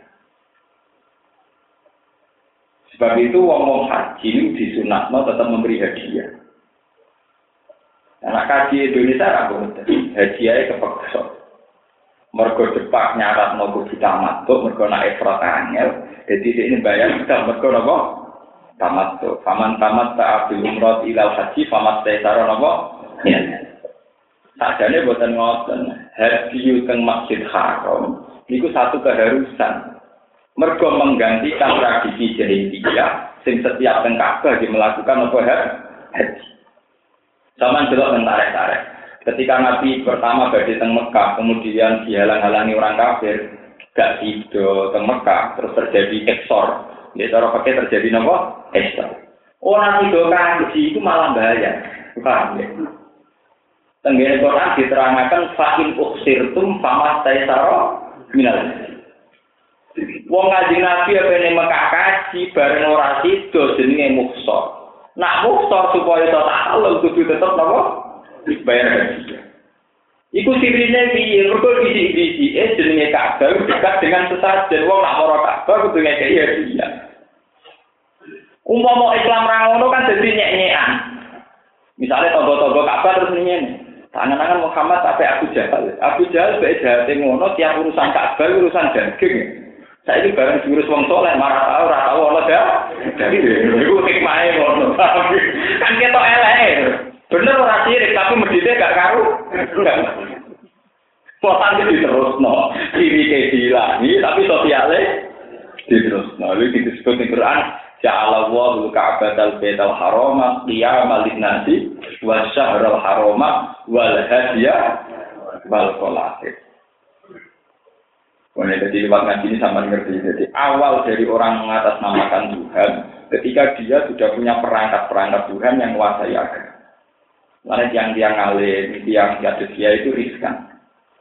Sebab itu wong-wong haji disunatno tetap memberi hadiah. Anak kaji Indonesia ragu hadiahnya kepeksa. Mergo depak nyarat nopo kita matuk, mergo nak efrat angel. Jadi ini bayar kita mergo nopo tamat tuh. Faman tamat tak abil umrot ilal haji, famat tesaro nopo. Ya. Sajane buatan ngoten, hadiyu teng Masjid Haram niku satu keharusan. Mergo menggantikan tradisi jahiliyah sing setiap teng Ka'bah melakukan apa haji. Sama jelok tarik-tarik. Ketika Nabi pertama badhe teng Mekah, kemudian dihalang-halangi orang kafir, gak sido teng Mekah, terus terjadi eksor. Ya cara pakai terjadi nopo? Eksor. Orang itu kaji itu malah bahaya. Paham ya? Tenggene Quran diterangkan fakin uksirtum fama taisaro minal. Wong ngaji Nabi apa ini Mekah kaji bareng ora sido jenenge muksa. Nak muksa supaya iso halal kudu tetep napa? Bayar haji. Iku sirine piye? Mergo bisi-bisi eh jenenge Ka'bah dekat dengan sesajen wong nak ora Ka'bah kudu ngekeki hadiah. Umpama Islam ra ngono kan dadi nyek-nyekan. Misalnya togo-togo Ka'bah terus ini Tangan-tangan Muhammad sampai Abu Jahal. Abu Jahal baik jahat ngono tiap urusan Ka'bah urusan daging. Saya itu bareng diurus wong soleh marah tahu ora tahu Allah dah. Jadi itu hikmahnya ngono. Kan kita elek. Bener ora sirik tapi medite gak karu. Potan itu terus no. Ke dilangi tapi sosialnya terus no. Lalu disebut di Quran Ja'ala Allahu al-Ka'batal Baital Harama qiyamal linnasi wa syahral harama wal hadiya wal qalatif. Mulai dari lewat ini sama ngerti. Jadi awal dari orang mengatasnamakan Tuhan, ketika dia sudah punya perangkat-perangkat Tuhan yang menguasai agama. Lalu yang dia ngalim, yang ada dia itu riskan.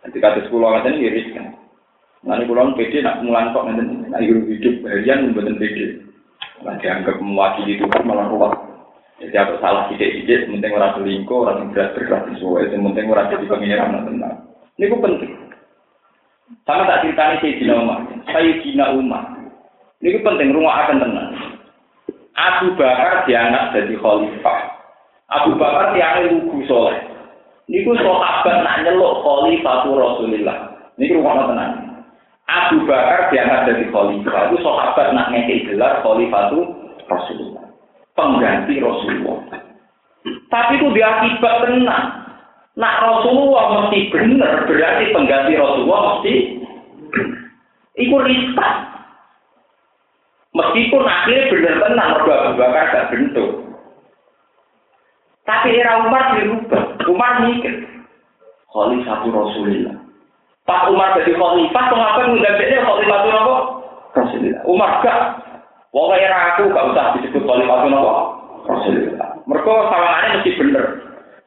Ketika ada sepuluh orang ini riskan. Lalu pulau pede nak mulan kok nanti, nak hidup harian membuat pede. Nah, dianggap mewakili Tuhan malah ruwet. Jadi aku salah sidik-sidik, penting orang selingkuh, orang berat bergerak sesuai, yang penting orang jadi pengiran tenang. Ini ku penting. Sama tak ceritanya Sayyidina Umar. Sayyidina Umar. Ini ku penting, rumah akan tenang. Abu Bakar diangkat jadi khalifah. Abu Bakar tiangnya lugu soleh. Ini ku sahabat nak nyeluk khalifah Rasulullah. Ini ku rumah tenang. Abu Bakar diangkat jadi khalifah itu sahabat nak ngekei gelar khalifah itu Rasulullah pengganti Rasulullah tapi itu diakibat tenang nak Rasulullah mesti benar berarti pengganti Rasulullah mesti ikut rispat Meskipun akhirnya bener tenang, Abu Bakar gak bentuk. Tapi era Umar dirubah. Umar mikir. Khalifah Rasulullah. Pak Umar jadi khalifah, mengapa ngundang dia khalifah itu apa? Rasulullah. Umar gak. Wong era aku gak usah disebut khalifah itu apa? Rasulullah. Mereka sawangannya mesti bener.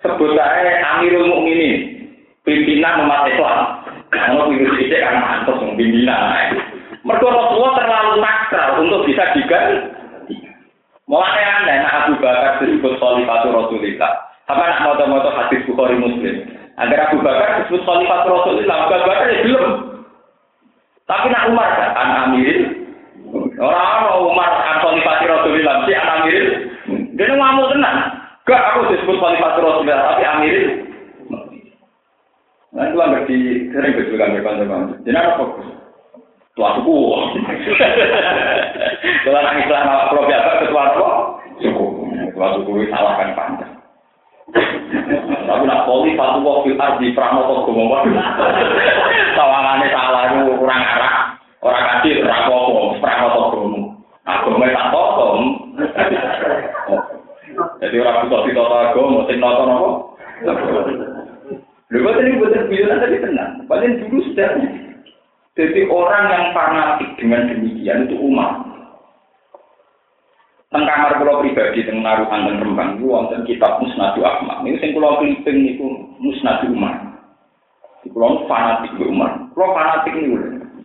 Sebut aja Amirul Mukminin, pimpinan umat Islam. Kalau virus itu kan mantus pimpinan. Mereka Rasulullah terlalu nakal untuk bisa diganti. Mulai aneh, nah Abu Bakar disebut Khalifatu Rasulullah. Apa nak moto-moto hadis Bukhari Muslim? Agar Abu Bakar disebut Khalifatu Rasulullah, Abu Bakar ya belum. Tapi nak Umar kan, an Amirin. Orang Umar an Khalifatu Rasulullah, si an Amirin. Dia ngamuk tenang. Gak aku disebut Khalifatu Rasulullah, tapi Amirin. Nah, itu ngerti sering berjuang dengan teman-teman. Jadi apa fokus? Ketua suku. Kalau Islam apa kalau biasa ketua? Suku. Ketua suku salahkan panjang. Tapi nak poli satu kok fil ardi pranoto gomo Tawangannya salah itu kurang arah. Orang kecil rapopo pranoto gomo. Agama tak tokom. Jadi orang butuh di total agama, sing nonton apa? Lha kok ini buatan tadi tenang. Paling dulu sudah jadi orang yang fanatik dengan demikian itu umat. Teng kamar kula pribadi teng naruhan teng Rembang itu wonten kitab Musnadu Ahmad. Niku sing kula kliping niku Musnadu Umar. Kula fanatik ke Umar. Kula fanatik niku.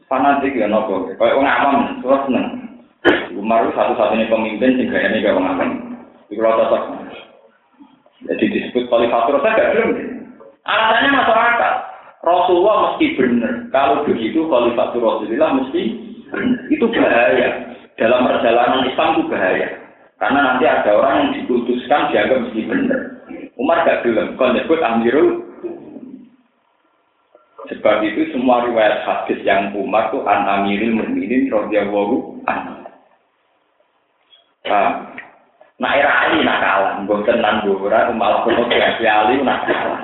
Fanatik ya napa? Kayak wong awam kula seneng. Umar satu-satunya pemimpin sing gayane gak wong awam. Kula cocok. Jadi disebut Khalifatul Rasul gak belum. Alasannya masyarakat. Rasulullah mesti benar. Kalau begitu Khalifatul Rasulullah mesti benar. Itu bahaya. Dalam perjalanan Islam itu bahaya. Karena nanti ada orang yang diputuskan dianggap mesti benar. Umar gak bilang, kau nyebut Amirul. Sebab itu semua riwayat hadis yang Umar itu an Amirul Mukminin radhiyallahu anhu. Nah, era Ali nak kalah, gue tenan gue malah ketemu Ali nak kalah.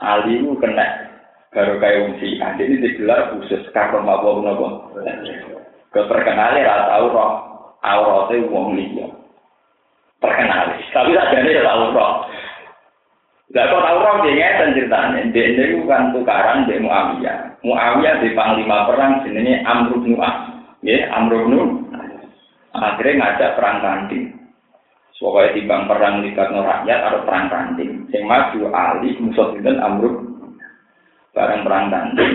Ali itu kena baru kayak Syiah. Ini digelar khusus karena mabuk nopo. Keterkenalnya rata tahu roh auratnya wong liya. Terkenal. Tapi tak jadi tahu roh. Gak kok tahu roh dia ngeten ceritanya. Dia ini bukan tukaran dia Muawiyah. Muawiyah di panglima perang jenenge Amr bin As. Ya, Amr bin Akhirnya ngajak perang tanding. Pokoknya di bang perang libat rakyat atau perang tanding. Yang maju Ali musuh itu Amr bareng perang tanding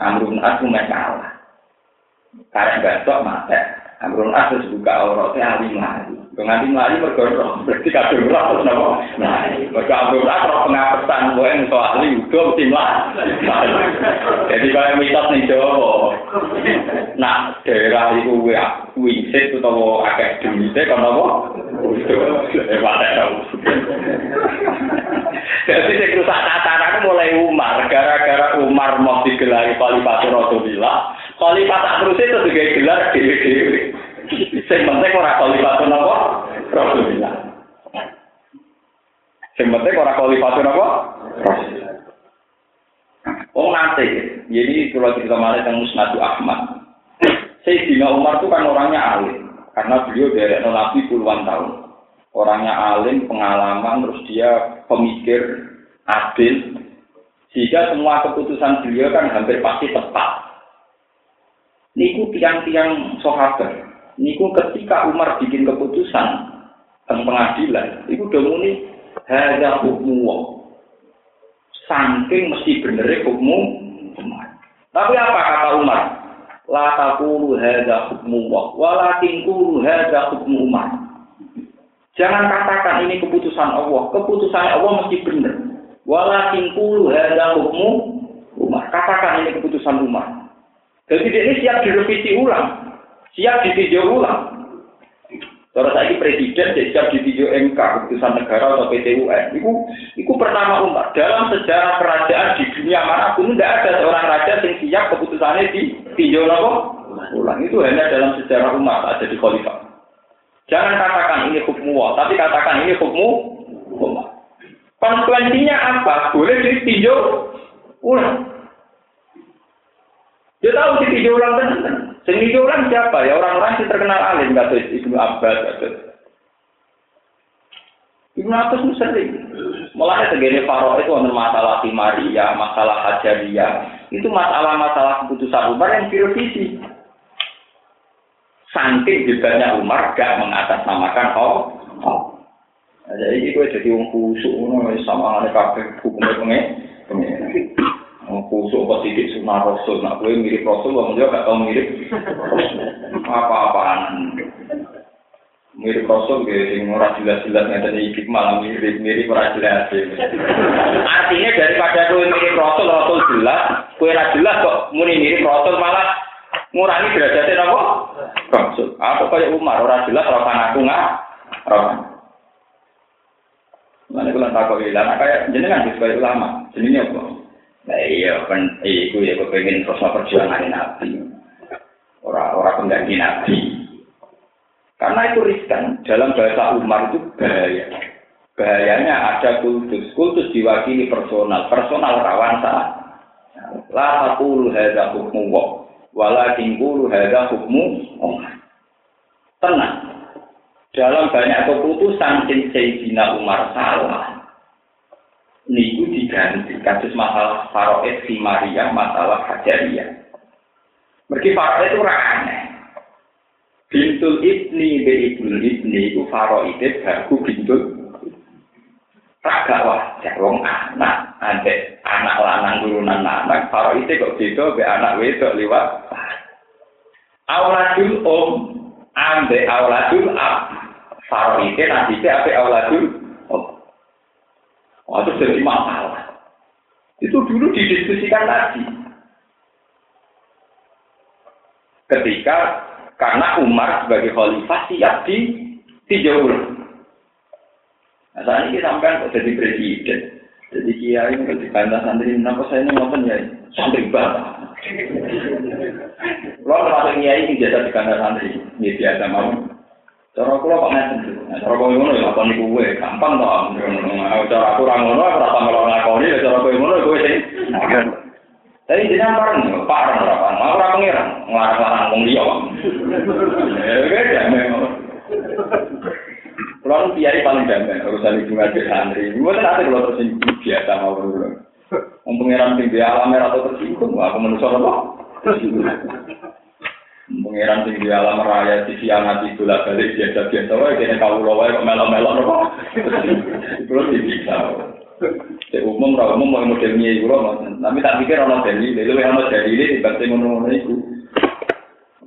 Amrun As cuma kalah karena besok mati Amrun As terus buka auratnya ahli melayu. Penganti melayu bergorong berarti kabel roh terus nopo nah mereka Amrun As roh pengapesan. Ahli mesti jadi kalau mitos nih Jawa nah daerah itu wingsit atau agak duitnya kan nopo Jadi sing rusak tataran mulai Umar, gara-gara Umar mau digelari Khalifah Rasulullah. Khalifah tak terus itu juga gelar dewi-dewi. Sing penting ora Khalifah napa? Rasulullah. Sing penting ora Khalifah napa? Rasulullah. Oh nanti, jadi kalau kita malah tentang Musnadu Ahmad. Sayyidina Umar itu kan orangnya alim, karena beliau dari Nabi puluhan tahun orangnya alim, pengalaman, terus dia pemikir, adil, sehingga semua keputusan beliau kan hampir pasti tepat. Niku tiang-tiang sahabat. Niku ketika Umar bikin keputusan tentang pengadilan, itu udah muni hada hukmu Saking mesti bener hukmu Umar. Tapi apa kata Umar? La taqulu hadza hukmu walakin qulu hadza hukmu Umar. Jangan katakan ini keputusan Allah. Keputusan Allah mesti benar. Walakin kulu hadza hukmu Umar. Katakan ini keputusan Umar. Jadi ini siap direvisi ulang. Siap ditinjau ulang. Kalau saya presiden, dia siap ditinjau MK, keputusan negara atau PT UN. Itu, itu pertama Umar. Dalam sejarah kerajaan di dunia mana pun, tidak ada seorang raja yang siap keputusannya ditinjau ulang. Itu hanya dalam sejarah umat, ada di khalifah. Jangan katakan ini Allah, tapi katakan ini hukum Allah. Konsekuensinya apa? Boleh ditinjau ulang. Dia tahu ditinjau ulang kan? Sing orang siapa? Ya orang-orang yang terkenal alim kata Ibnu Abbas kata. Ibnu Abbas itu sering. Mulai segini Faro itu ada masalah Timaria, masalah Hajariyah. Itu masalah-masalah keputusan Umar yang direvisi. Saking hebatnya Umar gak mengatasnamakan oh, oh. Jadi gue jadi orang kusuk, sama ada kafe hukumnya pengen. Kusuk apa sidik rasul. Nak gue mirip rasul orang juga gak tau mirip. Apa-apaan? Mirip rasul gue sing ora jelas-jelas ngeten iki malah mirip mirip ora jelas artinya daripada gue mirip rasul rasul jelas gue ora jelas kok muni mirip rasul malah ngurangi derajatnya apa? Rasul. Apa kayak Umar ora jelas ora ngaku nggak ora Mana kalau tak kau bilang, kayak jenengan sebagai ulama, jenenge apa? Nah iya, kan iku ya kepengen terus perjuangan Nabi. Orang-orang pengganti Nabi. Karena itu riskan. Dalam bahasa Umar itu bahaya. Bahayanya ada kultus. Kultus diwakili personal. Personal rawan salah. La taqulu hadza hukmu wa walakin qulu hadza hukmu Tenang. Dalam banyak keputusan Sayyidina Umar salah diganti kasus masalah faroid si Maria masalah hajariyah. Mereka faroid itu aneh. Bintul ibni be ibnul ibni itu faroid baru bintul. Raga wajar wong anak ade anak lanang turunan anak faroid kok beda be anak wedok liwat. Auladul om ambe auladul ab. Faroid nanti apa auladul Oh, itu jadi masalah. Itu dulu didiskusikan lagi. Ketika karena Umar sebagai khalifah siap di dijauh. Nah, saat ini sampai kok jadi presiden. Jadi kiai kalau di kandang santri, kenapa saya ini ngomong ya santri banget. Lo termasuk kiai ini jasa di kandang santri, ini biasa mau. Cara kula kok ngaten dulu. Cara kowe ngono ya lakoni kowe, gampang to. Nek cara aku ora ngono, ora tak ngelok ngakoni ya cara kowe ngono kowe sing. Tapi jenengan bareng yo, Pak ora apa. Mau ora pengiran, ngarep-arep wong liya kok. Ya wis ya memang. piari paling gampang, urusan ibu ngaji santri. Ibu kan ada kalau tersinggung biasa mau berulang. Mempengiran tinggi alam merah atau tersinggung, aku menusuk apa? Tersinggung. Pengiran sing di alam raya di siang hati bola balik biasa biasa wae kene kau wae kok melok melok nopo. Kulo bisa. Cek umum ra umum mau model nyai kulo Tapi tak pikir ana dalil, lha ana dalil di bangsa ngono-ngono iku.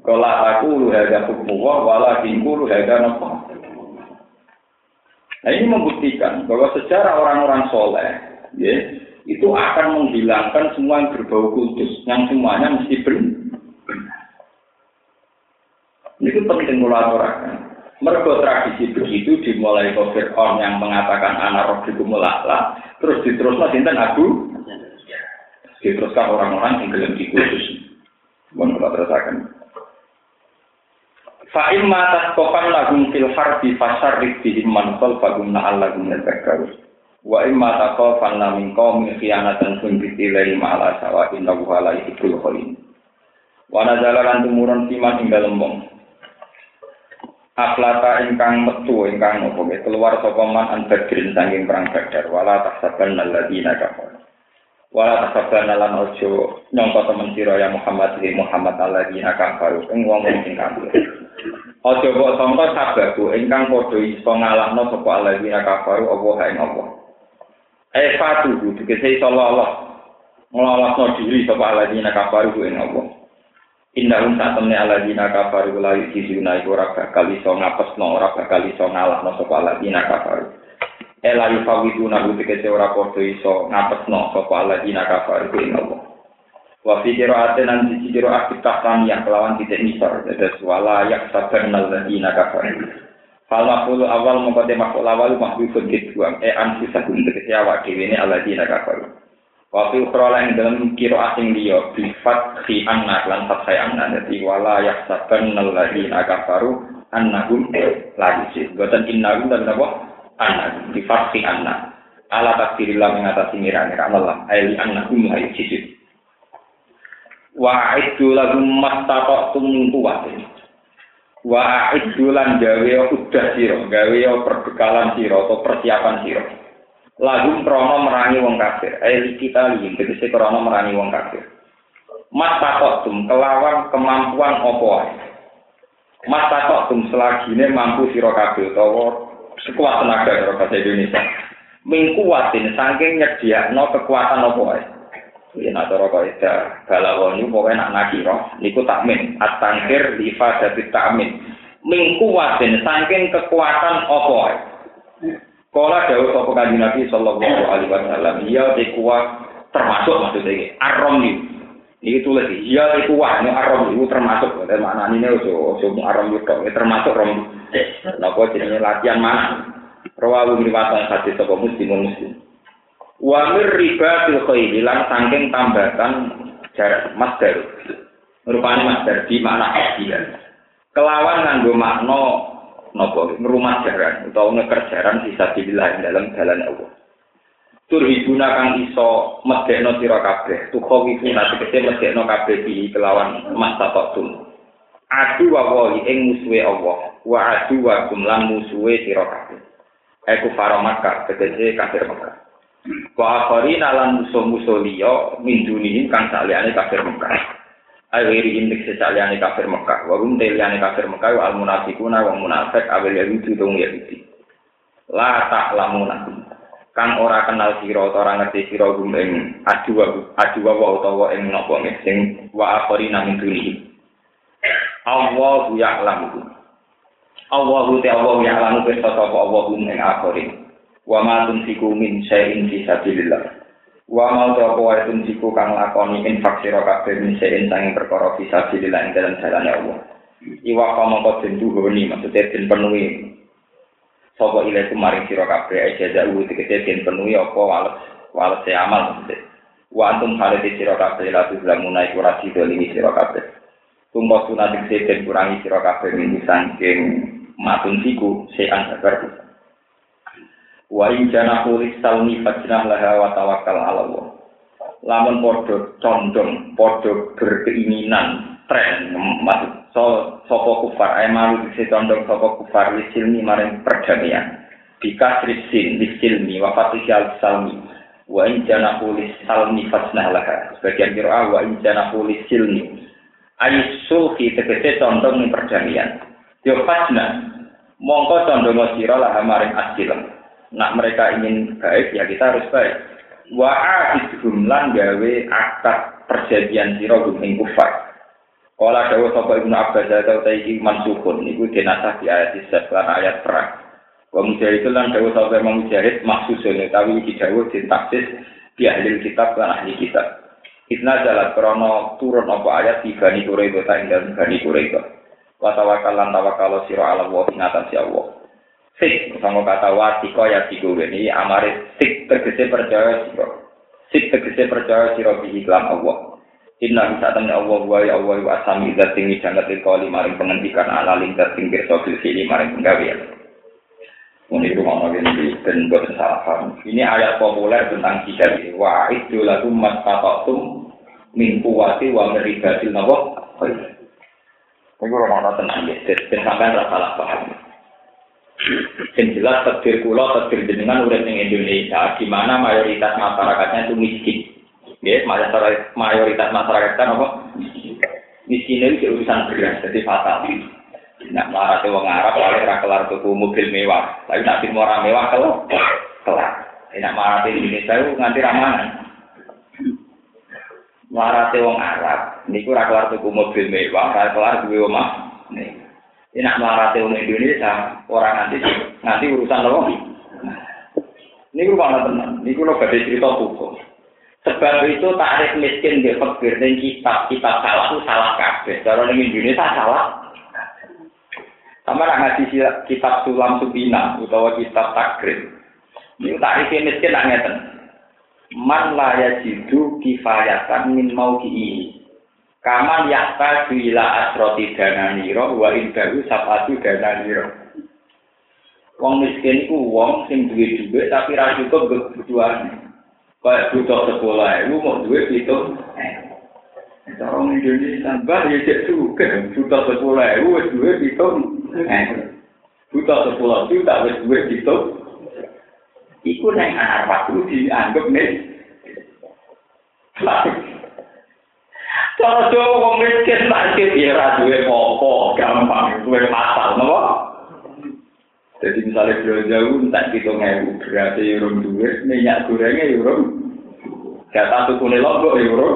Aku lu harga hukum wa wala kingku lu harga nopo. Nah ini membuktikan bahwa secara orang-orang soleh, ya, itu akan menghilangkan semua yang berbau kudus, yang semuanya mesti benar. Itu penting mulaturkan. Mergo tradisi begitu dimulai ke Fir'aun yang mengatakan anak roh itu mulaklah, terus diteruskan sinten Abu, diteruskan orang-orang yang gelem dikhusus. Mohon kita terusakan. Fa'im matas kofan lagum fil harbi fasar rikdihim man bagum na'al lagum nerbekarus. Wa imma takofan lamin qawmin khianatan sun bitilai ma'ala sawa inna wuhala ikul kholin. Wa nazalalan tumurun siman ing dalem Aflata ingkang metu ingkang nopo keluar sapa man an badrin sanging perang badar. Wala tahsaban alladziina kafar wala tahsaban lan ojo nyangka temen sira ya Muhammad di Muhammad alladziina kafar ing wong sing kafir. Ojo kok sangka sababu ingkang padha iso ngalahno sapa alladziina kafar apa hae apa eh fatu dikese sallallahu ngelolosno diri sapa alladziina kafar ing apa Innahum saat temne ala dina kafaru la yusuna iku ora bakal iso ngapesno ora bakal iso ngalahno ala dina kafaru. Ela yufawiduna bu tegese ora padha iso ngapesno sapa ala dina kafaru ing Allah. Wa fi qira'atin nan siji qira'at kitahtan yang kelawan titik nisar dados wala yak sabar nal ladina kafaru. Fal mafulu awal mengkote makhluk awal mahbubun dibuang e anfusah tegese awak dhewe ne ala dina kafaru. Waktu ukhra yang dalam kiro asing dia bifat si anna lan fathai anna. Jadi wala yaksaban nalladina kafaru annahum lagi sih buatan innahum dan apa? Anna bifat si anna. Ala takdirillah mengatasi mira-mira Allah. Ayli annahum lagi sih wa iddu lahum mastata'tum min quwwatin wa iddu lan gawe udah sira gawe perbekalan sira atau persiapan sira lagu krono merangi wong kafir. Ayo kita lihat tegese krono merangi wong kafir. Mastata'tum kelawan kemampuan apa wae? Mastata'tum selagine mampu sira kabeh utawa sekuat tenaga karo bahasa Indonesia. Mingkuatin saking nyediakno kekuatan wae? Ya nak cara kok ida balawon niku pokoke nak nakira niku takmin. At-tangkir li fadati takmin. Mingkuatin saking kekuatan wae Kala dawuh sapa kanjeng Nabi sallallahu alaihi wasallam. Iya kuat termasuk maksudnya iki arom nih ini tulis itu wah ini arom termasuk. Dan mana ini ojo ojo arom itu termasuk rom. Napa jenenge latihan mana? Rawahu riwayat hadis sapa muslim muslim. Wa mir riba fil khayl lan saking tambatan jarak masdar rupane masdar di makna aslian kelawan nganggo makna napa ngrumah jaran utawa ngekerjaran sisa dibilah dalam jalan Allah turhibuna kang iso medekno sira kabeh tukawi funati kete medekno kabeh di kelawan masa tum adu wa ing musuhe Allah wa adu wa kumlan musuhe sira kabeh Eku faro Makkah, tegese kafir Makkah. Wa akharina lan musuh-musuh liya min dunihim kang saliyane kafir Mekah. Awiri indik sesaliyane kafir Mekah. Wa rum teliyane kafir Mekah wa al-munafiquna wa munafik awil yahudi dong yahudi. La ta'lamuna. Kang ora kenal sira ora ngerti sira gum ing adu adu wa utawa ing napa sing wa akharina min dunihim. Allahu ya'lamu. Allahu ta'ala ya'lamu pirsa sapa Allahu ing akhirin. wa ma tunfiku min syai'in fi sabilillah wa ma ta apa wae kang lakoni infak sira kabeh min syai'in sanging perkara fi sabilillah ing dalam jalan Allah. Iwa kama kok den duhoni maksudnya den penuhi. Sapa ile kumaring sira kabeh aja jawu tegese den penuhi apa wales wales amal maksudnya. Wa antum halati sira kabeh la tuzlamuna iku ra sidolimi sira kabeh. Tumpa sunat den kurangi sira kabeh min sangking matun siku sean sakar wa in jana kulis salmi fajnah laha wa tawakal ala Allah. Lamun podo condong podo berkeinginan tren maksud so sapa kufar ay malu dise condong sapa kufar wisilmi maring perdamaian. Bika risin wisilmi wa fatihal salmi wa in jana kulis salmi fajnah laha. Sebagian kira wa in jana kulis silmi ayu sulhi tegese condong perdamaian. Yo fajnah mongko condong sira laha maring asilam nak mereka ingin baik ya kita harus baik wa ahidhum lan gawe akad perjanjian sira gumeng kufar Kala dawa sapa Ibnu Abbas atau taiki mansukun niku dinasah di ayat isat lan ayat perang. Wa mujahid lan dawa sapa Imam Mujahid maksusun tapi iki dawa ditaksis di ahli kitab lan ahli kitab. Itna jalan krono turun apa ayat di Bani Quraidah ta ing Bani Quraidah. Wa tawakkal lan tawakkal sira ala wa ing atas Allah. Sik sama kata wati kaya tigo ini amare sik tegese percaya siro sik tegese percaya siro bi iklam Allah Inna bisa temen Allah wa ya Allah wa asami dat tinggi jangat kali maring penghentikan ala ling dat tinggi sobil sini maring penggawean. Ini rumah nabi ini dan buat salah. Ini ayat populer tentang ini. Wa itu lagu mas patotum min kuwati wa meribatil nawa. Ini rumah nabi ya. Dan sampai salah paham. Yang jelas takdir kula, takdir jenengan urip ning Indonesia, di mana mayoritas masyarakatnya itu miskin. Ya, mayoritas masyarakat kan apa? Miskin itu urusan beras, jadi fatal. Nah, marah wong Arab, kalau ora kelar tuku mobil mewah, tapi nak film orang mewah kalau kelar. Nak marah di Indonesia itu nganti ramanan. Marah wong Arab, niku ora kelar tuku mobil mewah, ora kelar duwe omah. Nih. Ini nak melarati orang Indonesia, orang nanti nanti urusan apa? Ini gue mana tenang, ini gue lo gak cerita hukum. Sebab itu tarif miskin di fakir dan kitab salah itu salah kabeh. Cara di Indonesia salah. Sama nak ngaji kitab sulam subina utawa kitab takrib. Ini tarif miskin nak ngeten. Man la yajidu kifayatan min mau ini. Kaman yakta bila asroti dana wa indahu sapatu dana. Wong miskin ku wong sing duwe duwe tapi ra cukup mbok kebutuhan. Kaya butuh sekolah, lu mau duwe itu. Eh, cara ngendi tambah ya cek suke, butuh sekolah, lu wis duwe itu. Eh, butuh sekolah, lu wis duwe itu. Iku nek arwah kudu dianggep nek. Cara Jawa wong miskin sakit ya ra duwe apa gampang duwe pasal napa? Jadi misalnya belanja jauh tak kita ngewu berarti euro duit minyak gorengnya euro jatah tuku lombok euro.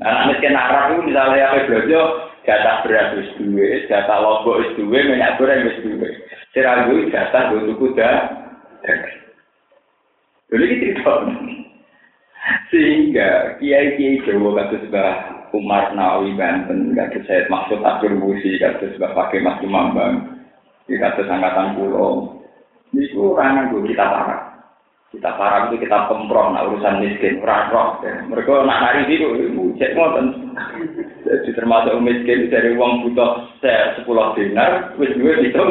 Anak miskin Arab itu misalnya apa belanja jatah beras wis duwe, jatah lombok wis duwe, minyak goreng wis duwe. Siragu jatah gue tuku dah. Jadi kita Sehingga kiai-kiai Jawa kados Mbah Umar Nawawi Banten, kados saya maksud Abdul Musi, kados Mbah Pakai Mas Mambang, kados angkatan pulau. Niku orang nganggo kita parah. Kita parah itu kita pemprov nak urusan miskin, orang roh. Mereka nak nari itu, cek ngoten. Jadi termasuk miskin dari uang butuh sepuluh dinar, wis duwe itu.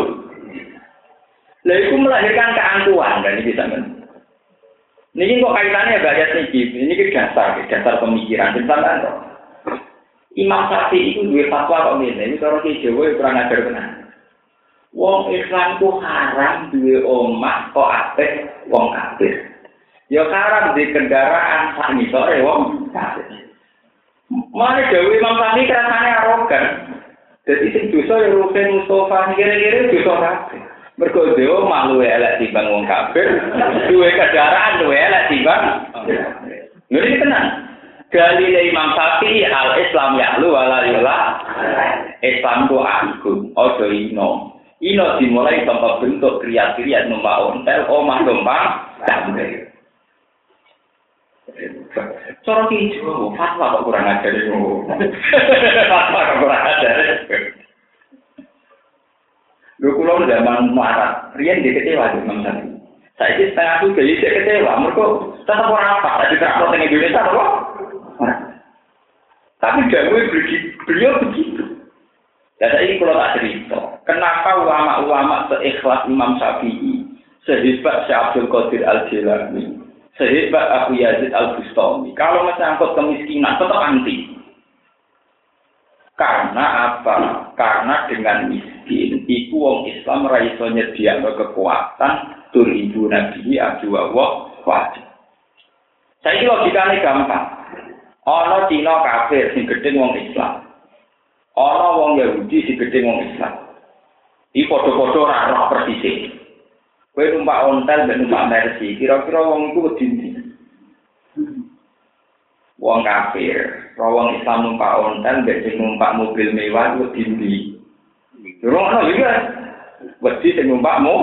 Lah itu melahirkan keangkuhan dan ini bisa men. Ini kok kaitannya banyak nih, ini dasar, dasar pemikiran. Misalnya, Imam Syafi'i itu dua fatwa kok ini, ini kalau di Jawa kurang ajar benar. Wong Islam ku haram dua omah kok apik wong kafir. Ya haram di kendaraan sak sore wong kafir. Mana Jawa Imam Syafi'i kerasane arogan. Jadi sing dosa ya Rufen Mustafa kira-kira dosa kafir. Mergo malu elek timbang wong kafir, duwe kendaraan duwe elek timbang. Lha iki tenan. Dalil Imam Syafi'i al Islam ya lu wala. Islam ku aku, ojo ino. Ino dimulai tanpa bentuk kriat-kriat numpak ontel, omah numpak damai. Cara kijo, fatwa kok kurang ajar. Fatwa kok kurang ajar. Lho kula zaman marah, riyen dia kecewa di Imam Syafi'i. Saya ini setengah tuh jadi saya kecewa, mereka tetap orang apa? Tadi terakhir di Indonesia apa? Tapi begitu, beliau begitu. Dan saya ini kalau tak cerita, kenapa ulama-ulama seikhlas Imam Syafi'i, sehebat Syekh Abdul Qadir Al-Jilani, sehebat Abu Yazid Al-Bustami, kalau menyangkut kemiskinan tetap anti. Karena apa? Karena dengan miskin, iku wong Islam raiso nyediakno kekuatan tur ibu nabi adu Allah wajib. Saya ini logikanya gampang. Ono Cina kafir sing gede wong Islam. Ono wong Yahudi sing gede wong Islam. Iki padha-padha ora roh persis. Kowe numpak ontel dan numpak mercy, kira-kira wong iku wedi wong kafir, wong Islam numpak ontel, sing numpak mobil mewah itu dindi. Ana juga. Wedi sing numpakmu.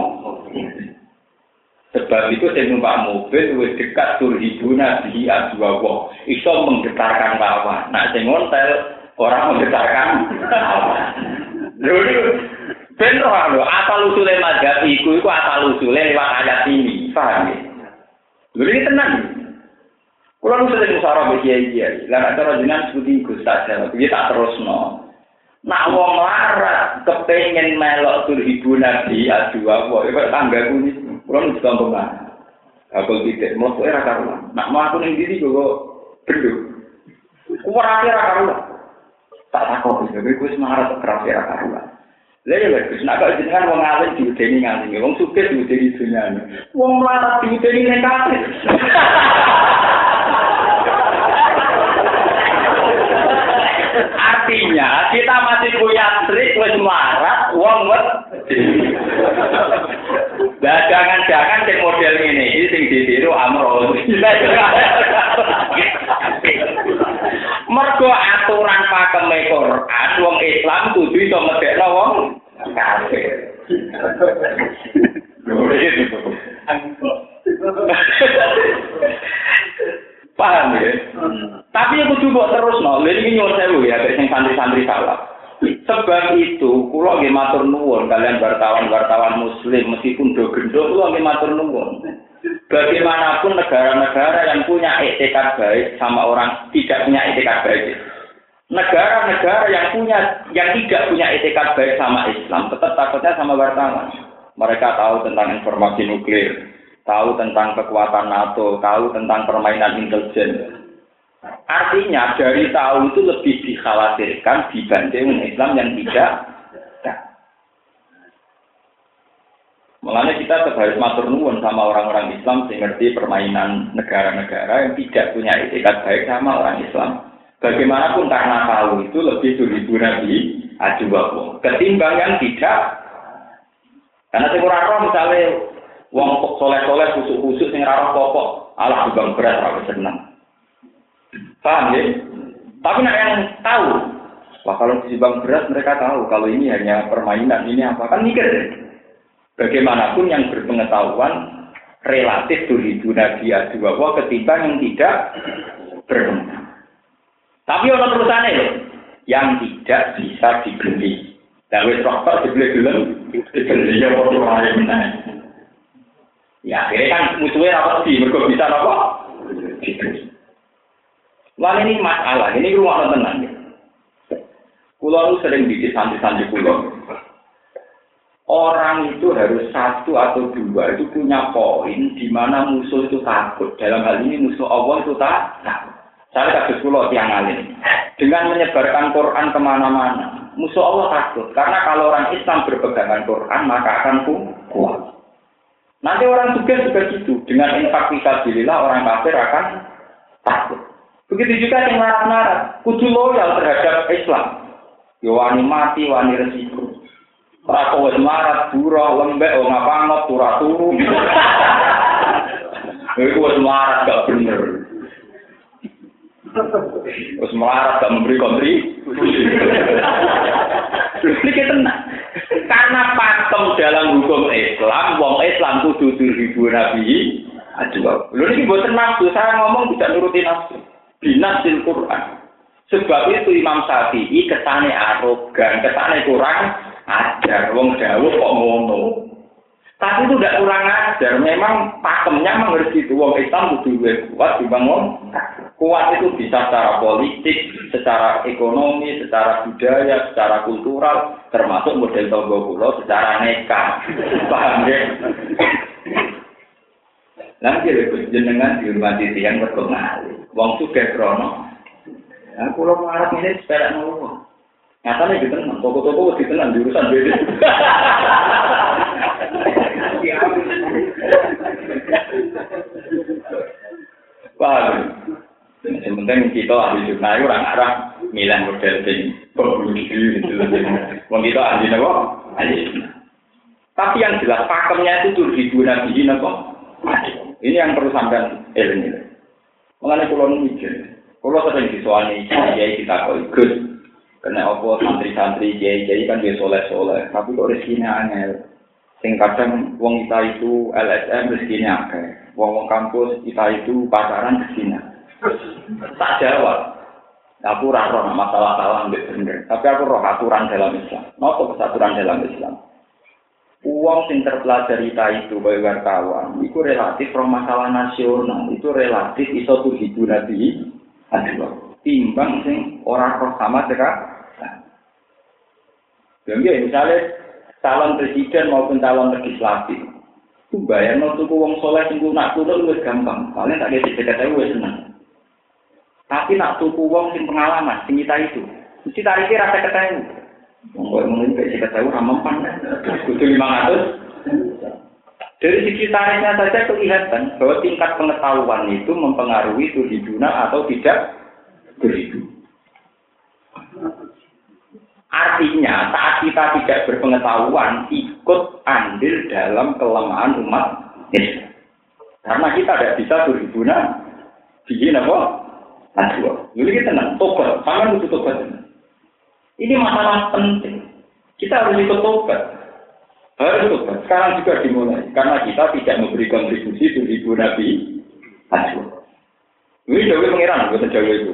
Sebab itu sing numpak mobil wis dekat turhibuna bihi adwa Iso menggetarkan lawan. Nah sing ontel orang menggetarkan lawan. Lho ben lho asal usule mazhab iku iku asal usule lewat ayat ini. Paham ya? Lho ini tenang. Kulo nu sering musara mbek kiai-kiai. Lah nek cara jenengan sebuti Gus piye tak terusno. Nak wong larat kepengin melok tur ibu nabi adu apa, ya tangga kuwi. Kulo nu contoh kan. Aku tidak mau era karuan. Nak mau aku ning diri kok benduk. Kuwi ra karuan. Tak takut, jadi gue semangat keras ya karuan. Lha ya Gus, nek kok jenengan wong alim diudeni nganti, wong sugih diudeni dunyane. Wong mlarat diudeni ning Artinya kita masih punya trik wis melarat wong wet. Lah jangan-jangan sing model ini iki sing ditiru Amro. Mergo aturan pakeme Quran wong Islam kudu iso medekno wong kafir. Paham ya? Tapi aku coba terus no, lha iki nyuwun sewu ya sing santri-santri salah. Sebab itu, kula nggih matur nuwun kalian wartawan-wartawan muslim meskipun do gendho kula nggih matur nuwun. Bagaimanapun negara-negara yang punya etikat baik sama orang tidak punya etikat baik. Negara-negara yang punya yang tidak punya etikat baik sama Islam tetap takutnya sama wartawan. Mereka tahu tentang informasi nuklir, tahu tentang kekuatan NATO, tahu tentang permainan intelijen. Artinya dari tahu itu lebih dikhawatirkan dibanding Islam yang tidak. Makanya kita harus matur nuwun sama orang-orang Islam yang ngerti permainan negara-negara yang tidak punya etikat baik sama orang Islam. Bagaimanapun karena tahu itu lebih diribu nabi adu Ketimbang yang tidak. Karena sing ora misalnya wong soleh-soleh khusus-khusus yang rara pokok, alah juga berat ora seneng. Paham ya? Tapi nak yang tahu, wah kalau bang berat mereka tahu kalau ini hanya permainan, ini apa kan mikir. Bagaimanapun yang berpengetahuan relatif duribu nabi adu ketimbang yang tidak berpengetahuan. Tapi orang terusannya loh, yang tidak bisa dibeli. Dan wis rokok dibeli dulu, dibeli ya waktu lain. Ya akhirnya kan musuhnya apa sih? Mereka bisa apa? Wah ini masalah, ini rumah tenang. Kulo sering bikin santri-santri kulo. Orang itu harus satu atau dua itu punya poin di mana musuh itu takut. Dalam hal ini musuh Allah itu tak takut. Saya kasus pulau tiang alim. Dengan menyebarkan Quran ke mana-mana, musuh Allah takut. Karena kalau orang Islam berpegangan Quran, maka akan kuat. Nanti orang juga juga gitu. Dengan infak fisabilillah, orang kafir akan takut. Begitu juga yang narat-narat. Kudu loyal terhadap Islam. Ya wani mati, wani resiko. Rako wis marat, burah, lembek, oh ngapangot, turah turu. Itu wis marat gak bener. Terus melarat gak memberi kontri. Ini tenang. Karena pakem dalam hukum Islam, wong Islam kudu ribu nabi. Aduh, lu ini buat nafsu. Saya ngomong tidak nuruti nafsu. Binasil Quran. Sebab itu Imam Syafi'i kesane arogan, kesane kurang ajar. Wong Dawud kok ngono. Tapi itu tidak kurang ajar. Memang pakemnya mengerti itu. Wong Islam kudu kuat dibangun. Kuat itu bisa secara politik, secara ekonomi, secara budaya, secara kultural, termasuk model tonggo pulau secara neka. Paham ya? Nanti lebih jenengan dihormati tiang berkenali. Wong suka krono. Nah, pulau marah ini sepeda nol. Nyatanya gitu tenang, toko-toko di tenang di urusan beda. Paham? Yang kita ahli jurnal itu orang arah milih model sing pembuluh gitu. Kita ahli apa? Ahli Tapi yang jelas pakemnya itu tuh ribu nabi apa? Ini yang perlu sampai ilmu. Mengenai pulau mikir, pulau sering disuani kiai kita kau ikut. Karena apa santri-santri kiai kan dia soleh soleh, tapi kok rezekinya aneh. Sing kadang wong kita itu LSM rezekinya akeh. Wong wong kampus kita itu pacaran rezekinya tak jawab. Aku rasa masalah salah ambil bener. Tapi aku roh aturan dalam Islam. Nopo kesaturan dalam Islam. Uang sing terpelajari itu bagi wartawan, itu relatif roh masalah nasional, itu relatif iso tuh hidu nabi, timbang sing orang roh sama dekat. Jadi misalnya calon presiden maupun calon legislatif, itu bayar tuku uang soleh sing nak turun gampang, paling tak ada dekat saya seneng. Tapi nak tuku wong sing pengalaman, sing kita itu, mesti tarifnya rasa ketemu. Monggo mungkin kayak kita tahu ramempan, kudu lima ratus. Dari sisi tarifnya saja kelihatan bahwa tingkat pengetahuan itu mempengaruhi tuhiduna atau tidak beribu. Artinya saat kita tidak berpengetahuan ikut andil dalam kelemahan umat Islam. Karena kita tidak bisa berhubungan bikin apa? Aduh, ini kita tenang, tobat, sama butuh tobat. Ini masalah penting. Kita harus ikut tobat. Harus tobat. Sekarang juga dimulai. Karena kita tidak memberi kontribusi untuk ibu Nabi. Aduh. Ini jauh pengiran, bukan jauh itu.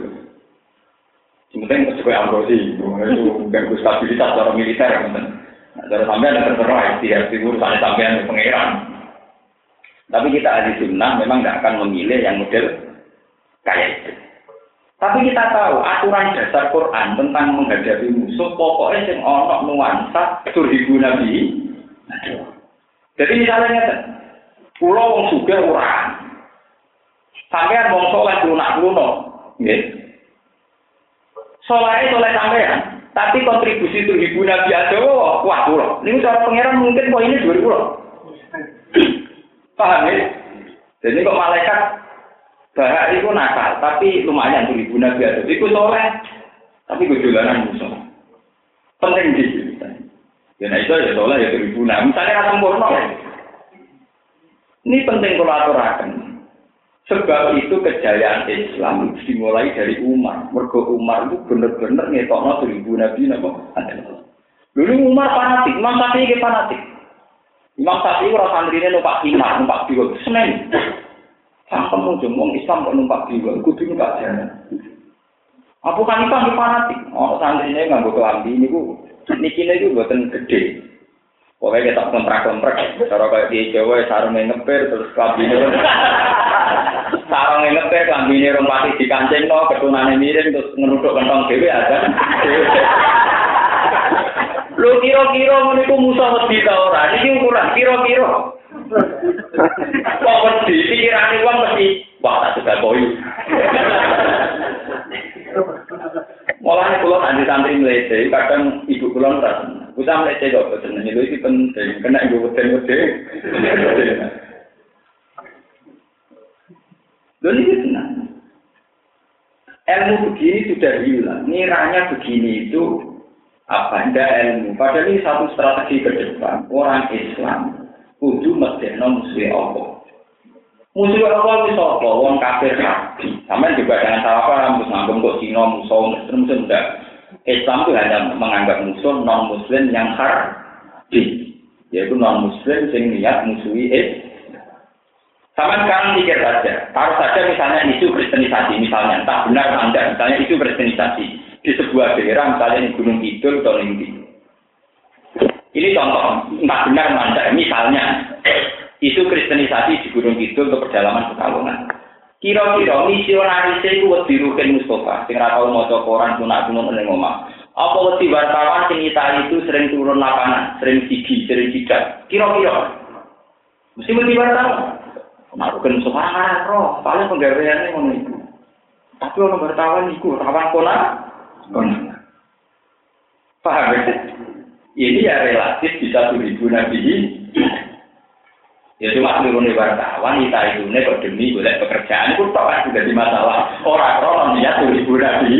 Sementara sesuai ambrosi, itu ganggu stabilitas secara militer. Nah, cara sampai ada terserah, tidak urusan sampai yang pengiran. Tapi kita ahli sunnah memang tidak akan memilih yang model kayak itu. Tapi kita tahu aturan dasar Quran tentang menghadapi musuh pokoknya yang ono nuansa turhibu nabi. Jadi misalnya pulau wong suga orang, sampean wong soleh lunak luno, Nggih. Soleh soleh sampean, tapi kontribusi itu ibu Nabi Adawa wah kula. Ini cara pangeran mungkin kok ini dua ribu Paham ya? Jadi kok malaikat bahak itu nakal, tapi lumayan tuh ibu Nabi Adawa. Itu soleh, tapi gue jalanan musuh. Penting di sini. Ya nah itu ya soleh ya ribu. Nah misalnya rasa sempurna. Ini penting kalau aturakan. Sebab itu kejayaan Islam dimulai dari Umar. Mergo Umar itu benar-benar ngetokno seribu nabi napa? Dulu Umar fanatik, Imam Syafi'i fanatik. Imam Syafi'i ora santrine numpak himar, numpak biwa, senen. Sangkem ujung wong Islam kok numpak biwa, kudu numpak jalan. Abu Hanifah ke fanatik, oh santrine nganggo kelambi niku niki niku mboten gede. Pokoknya kita kontrak-kontrak, cara kayak di Jawa, sarungnya ngepir, terus kelabine. sarungnya ngepir, kelabine rompati di kancing, no, ketunannya miring, terus ngeruduk kentong dewi, ada. Lu kira-kira meniku musuh wedi ta ora? Iki ukuran kira-kira. Kok wedi pikirane wong mesti wah tak suka koyo. Mulane kula nanti santri mlete, kadang ibu kula ora Usah mlete kok boten niku iki penting, kena nggo weden-weden. Lho ini tenang. Ilmu begini sudah hilang. Niranya begini itu apa? Tidak ilmu. Padahal ini satu strategi ke depan. Orang Islam kudu mesti musuh Allah. Musuh Allah itu apa? Wong kafir nabi. Sama juga jangan salah paham. Terus nganggep kok Cina musuh Muslim sudah. Islam itu hanya menganggap musuh non Muslim yang harbi, yaitu non Muslim yang niat musuhi Islam. Sama sekarang pikir saja, taruh saja misalnya isu kristenisasi, misalnya, entah benar anda, misalnya isu kristenisasi di sebuah daerah, misalnya di Gunung Kidul atau di Ini contoh, entah benar anda, misalnya isu kristenisasi di Gunung Kidul untuk perjalanan pekalongan. Kira-kira misionaris itu wedi Rukin Mustafa, sing ora tau maca Quran sunat gunung ning omah. Apa wedi wartawan sing itu sering turun lapangan, sering siji, sering sidak. Kira-kira mesti wedi wartawan. Nah, bukan semangat roh, paling penggaweannya ngono iku. Tapi orang bertawan iku, rawan kona, kona. Paham ya? Ini ya relatif bisa tuh ribu nabi. Ya cuma turun wartawan, kita itu nih demi boleh pekerjaan, itu kan sudah di masalah. Orang-orang niat tuh ribu nabi.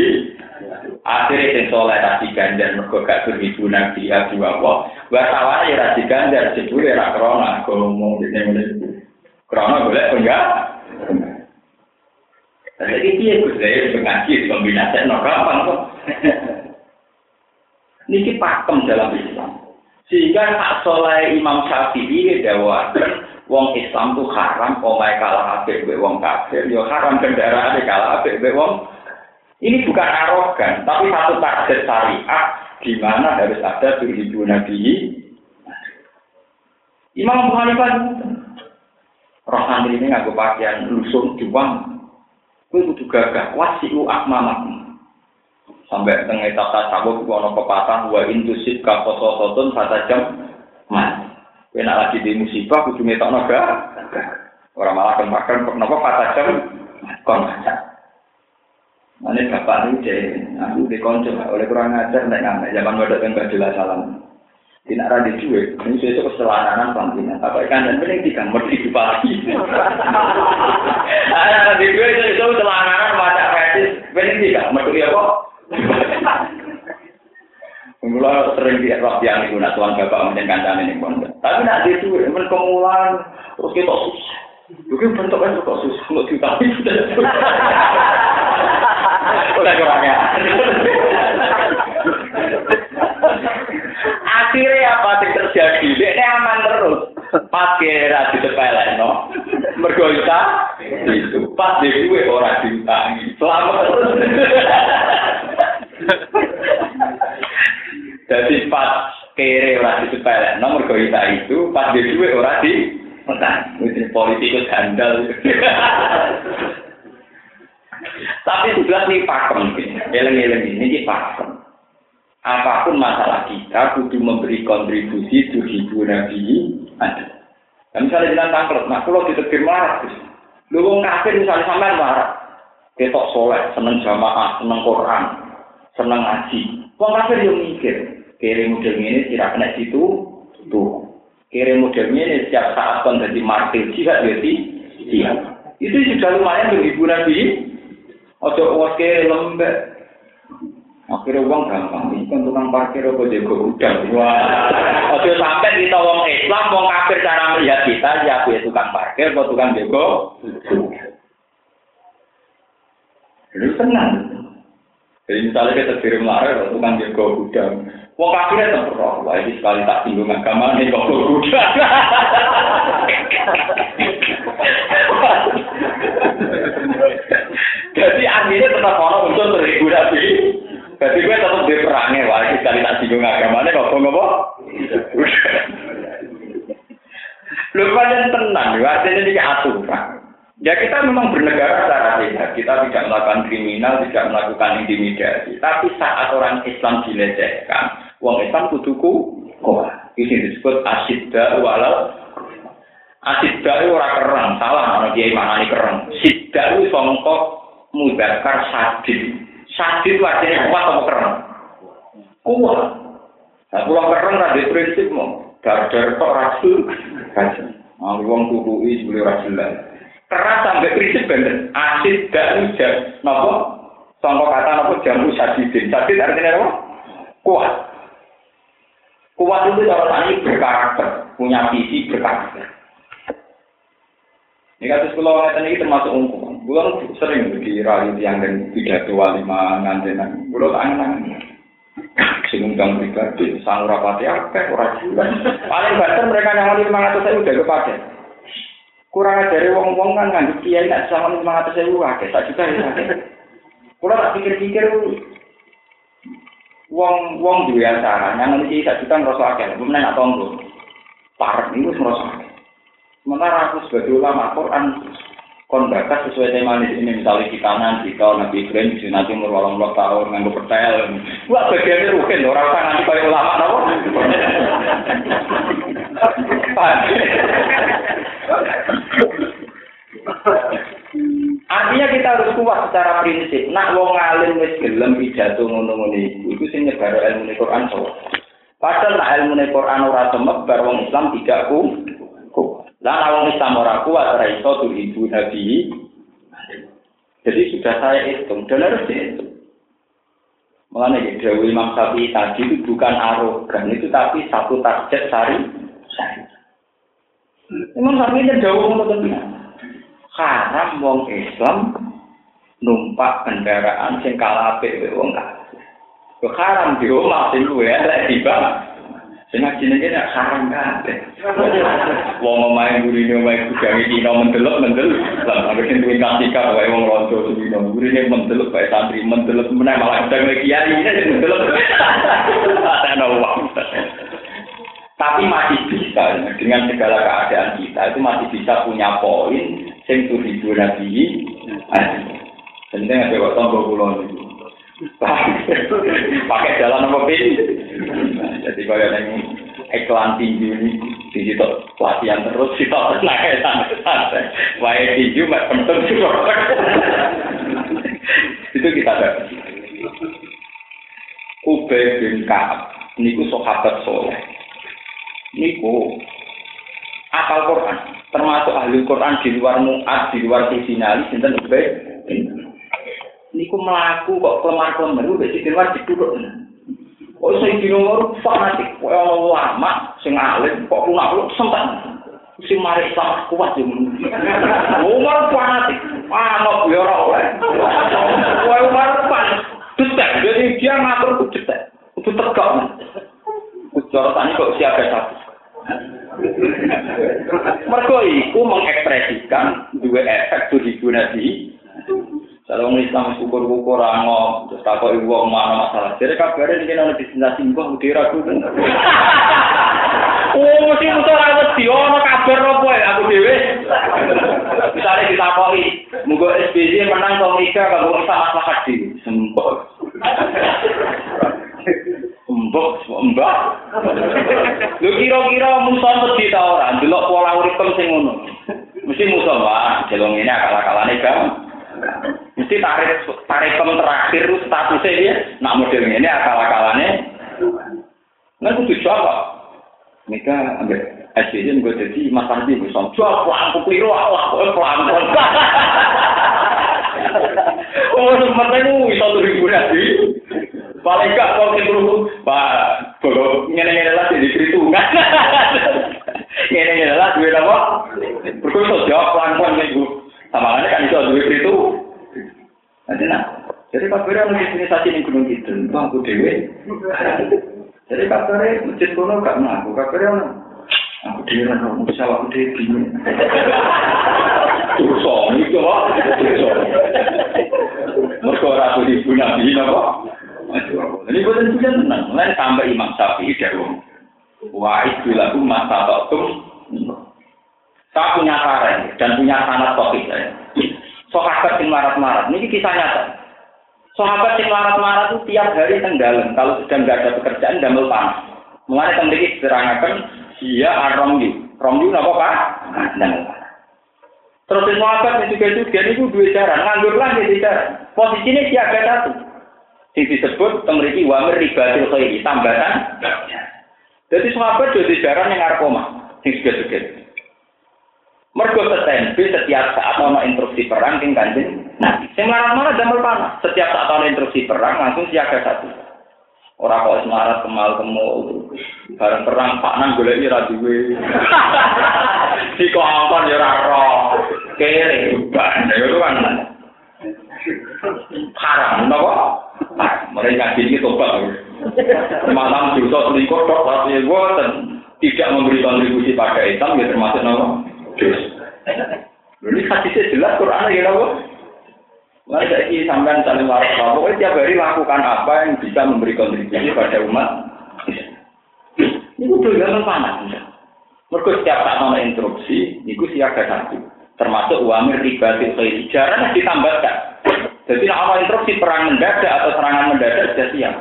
Akhirnya yang soleh rasi ganjar, mereka gak nabi, ya dua wah. Wartawan ya rasi ganjar, sebetulnya rakrona, kalau ngomong ini Karena boleh enggak? Jadi dia gus saya mengaji kombinasi no kok. Niki pakem dalam Islam. Sehingga hak soleh Imam Syafi'i dawakan wong Islam tuh haram omai kalah ape be wong kafir, yo haram kendaraan kalah ape be wong. Ini bukan arogan, tapi satu target syariat di mana harus ada tujuh nabi. Imam Abu Hanifah Roh santri ini ngaku pakaian lusung juang. Kue kudu gagah wasiu akmamakum. Sampai tengah etap tasawuf ono pepatah wa intusit ka sotun satu jam mas. Kue nak lagi di musibah kudu ngetok naga. Orang malah kemakan kenapa satu jam kon. Ini bapak ini deh, aku di konco, oleh kurang ajar, naik ngamek, zaman wadok yang gak jelas salam. tidak ada duit, ini itu keselananan pantinya. Apa ikan dan mending tiga mesti lagi. Ada di duit itu itu keselananan macam fetis, mending tiga mesti apa? Mula sering dia roh yang itu nak tuan bapak macam kancane ini pun. Tapi nak di duit, men kemulan terus kita susah. Mungkin bentuknya kok susah, ditahui sudah. Udah kurangnya. Akhirnya apa yang terjadi? Dia aman terus. Pas kira di sepele, no. Mergoita itu. Pas di gue orang diutangi. Selamat. Jadi pas kere orang di sepele, no. Mergoita itu. Pas di gue orang di utangi. Politikus handal. Tapi sudah nih pakem. Eleng-eleng ini pakem. Apa pun masalah kita kudu memberi kontribusi tuh ibu nabi ada. Dan misalnya dengan tangklet, nah kalau ditetir marah, lu mau kafir misalnya sampai marah, ketok soleh, seneng jamaah, seneng Quran, seneng ngaji. Wong kafir yo mikir, kiri model ini tidak kena situ, tuh. Kiri model ini setiap saat kon jadi martir jihad ya iya. Itu sudah lumayan ibu Nabi. Ojo kiri lembek. Akhirnya uang gampang, ini kan tukang parkir apa jago gudang. Wah, ojo sampai kita wong Islam, wong kafir cara melihat kita, ya tukang parkir, apa tukang jago Ini senang. Jadi misalnya kita kirim lahir, tukang jago gudang. Wong kafirnya tetap roh, wah ini sekali tak singgung agama, ini kok gudang. Jadi akhirnya tetap orang untuk terhibur nabi. Jadi gue tetap di perangnya, wah sekali tak singgung agama, ini kok ngopo? Lu pada tenang, artinya ini aturan. Ya kita memang bernegara secara sehat, kita tidak melakukan kriminal, tidak melakukan intimidasi. Tapi saat orang Islam dilecehkan, uang Islam kuduku kok ini disebut asidda walau asidda itu orang kerang, salah mana dia mana ini kerang. Sidda itu songkok mudakar sadid. Sadid itu artinya kuat atau kerang? Kuat. Nah, pulang kerang ada prinsip mau. Dar-dar kok rasul. Nah, uang tubuh ini boleh rasul keras sampai prinsip bener asid gak hujan nopo sangka kata nopo jamu sadidin sadid artinya apa? Kuat. Kuat itu kalau tadi berkarakter. Punya visi berkarakter. Ini sekolah ngeten ini termasuk ungkupan bulan sering di rayu yang dan pidato walima ngantenan. Bulan angan sing undang pribadi sang rapati akeh ora paling banter mereka yang lima ratus saya udah kepakai kurang dari wong-wong kan nganggep kiai nak sama lima ratus ribu akeh tak juga ya kalau tak pikir-pikir. Wong wong dua acara yang nanti tak juta ngerasa akeh. Belum nanya tonggo. Parah ini harus ngerasa akeh. Sementara aku sebagai ulama Quran kon sesuai tema ini misalnya di kanan di kau nabi Ibrahim di nanti umur walang puluh tahun nganggo pertel wah bagiannya rugen orang usah nanti kayak ulama nopo Artinya kita harus kuat secara prinsip. Nak wong alim wis gelem pidato ngono-ngono iku, iku sing nyebar ilmu Quran. Padahal nak ilmu Quran ora semebar wong Islam tidak ku. Lah wong Islam ora kuat ora iso ibu nabi. Jadi sudah saya hitung dan harus dihitung. Mengenai Dewi Imam Syafi'i tadi itu bukan arogan itu tapi satu target sari sari. Imam Syafi'i jauh untuk haram wong Islam numpak kendaraan sing kalah wong kafir. Haram di omah sing luwe elek tiba. Sing jenenge nek haram kabeh. Wong omahe gurine omahe kudange dina mendelok mendelok. Lah anggere sing duwe kasika wae wong ronco dina gurine mendelok bae santri mendelok meneh malah sedang kiai ini mendelok. Ada uang. Tapi masih bisa dengan segala keadaan kita itu masih bisa punya poin sing tuh nabi. Penting ada waktu tombol pulau itu. pakai jalan apa pin jadi kalau yang iklan tinggi ini di situ latihan terus kita naik santai wae tinggi mak penting itu kita dapat Ubay bin Kaab niku sahabat soleh. Niku apal Quran termasuk ahli Quran di luar muat di luar kisinali sinten Ubay niku melaku kok kelemar-kelemar itu besi keluar duduk. Oh sing dino ngono fanatik ono lama sing alim kok lu sempat sing mari Islam kuat yo. Umar fanatik. Ah no yo ora oleh. Kowe Umar pan detek jadi dia ngatur ku detek. Kudu tegak. Cara tani kok siaga satu. Mergo iku mengekspresikan dua efek tuh di Kalau orang Islam syukur-syukur angom, terus tak kok ibu mana masalah. Jadi kabarnya ini nanti bisa simbah, udah ragu kan? Oh, mesti untuk rawat di ono kabar apa ya aku dewe. Misalnya kita koi, munggo SBY menang kalau Liga kalau bisa masalah di sembok. Mbok, mbak. Lu kira-kira musuh mesti ta ora? Delok pola urip sing ngono. Mesti musuh, Pak. Jelong ini akal-akalane, Bang. Mesti tarik tarik terakhir itu statusnya dia, nak model ini akal-akalannya. Nggak kudu jawab. Mereka ambil SBY gue jadi Mas Andi gue sama jual pelan keliru Allah gue pelan pelan. Oh sebenarnya itu satu ribu nanti. Paling gak kalau kita dulu, Pak, kalau ngene-ngene lah jadi perhitungan. Ngene-ngene lah duit apa? Berkumpul jawab pelan-pelan minggu. Sama kan itu duit itu. Nanti nah, kabarnya mau definisi ini gunung itu, bang aku dewe. Jadi kabarnya masjid kuno gak ngaku, kabarnya aku dewe nang bisa aku dewe bingung. Dosa itu kok, dosa. Mereka ratu di punya nabi apa? Ini bukan punya tenang, mulai sampai Imam Syafi'i dari Wah itu lagu masa waktu saya punya saran dan punya sanat topik saya. Sahabat yang marat-marat, ini kisah nyata. Sahabat yang marat-marat itu tiap hari tenggelam. Kalau sedang nggak ada pekerjaan, damel panas. Mulai memiliki serangakan dia aromyu. Romyu apa pak? Damel panas. Terus sahabat yang juga juga itu dua cara, nganggur lagi cara. Posisinya siaga satu. Yang disebut memiliki wamir ribatil khairi, tambatan. Jadi sahabat jadi jarang yang ngarep omah, sing juga-juga. Mergo setempe setiap saat ono instruksi perang king kanjeng. Nah, sing marah-marah damel panah. Setiap saat ono instruksi perang langsung siaga satu. Ora kok semarat kemal kemul. Bareng perang Pak Nang golek ora duwe. Si kok ampun ya ora ro. Kere ban ya kan. Haram napa? Mereka ini tobat. Malam dosa selingkuh tok tapi boten tidak memberi kontribusi pada Islam ya termasuk napa? Ini hadisnya jelas Quran ya apa? Mari saya sampai saling waras pokoknya tiap hari lakukan apa yang bisa memberi kontribusi pada umat. Ini udah gampang panas. Mereka setiap saat mau instruksi, itu siaga satu. Termasuk wamir riba khairi. Jarang ditambahkan. Jadi kalau instruksi perang mendadak atau serangan mendadak sudah siap.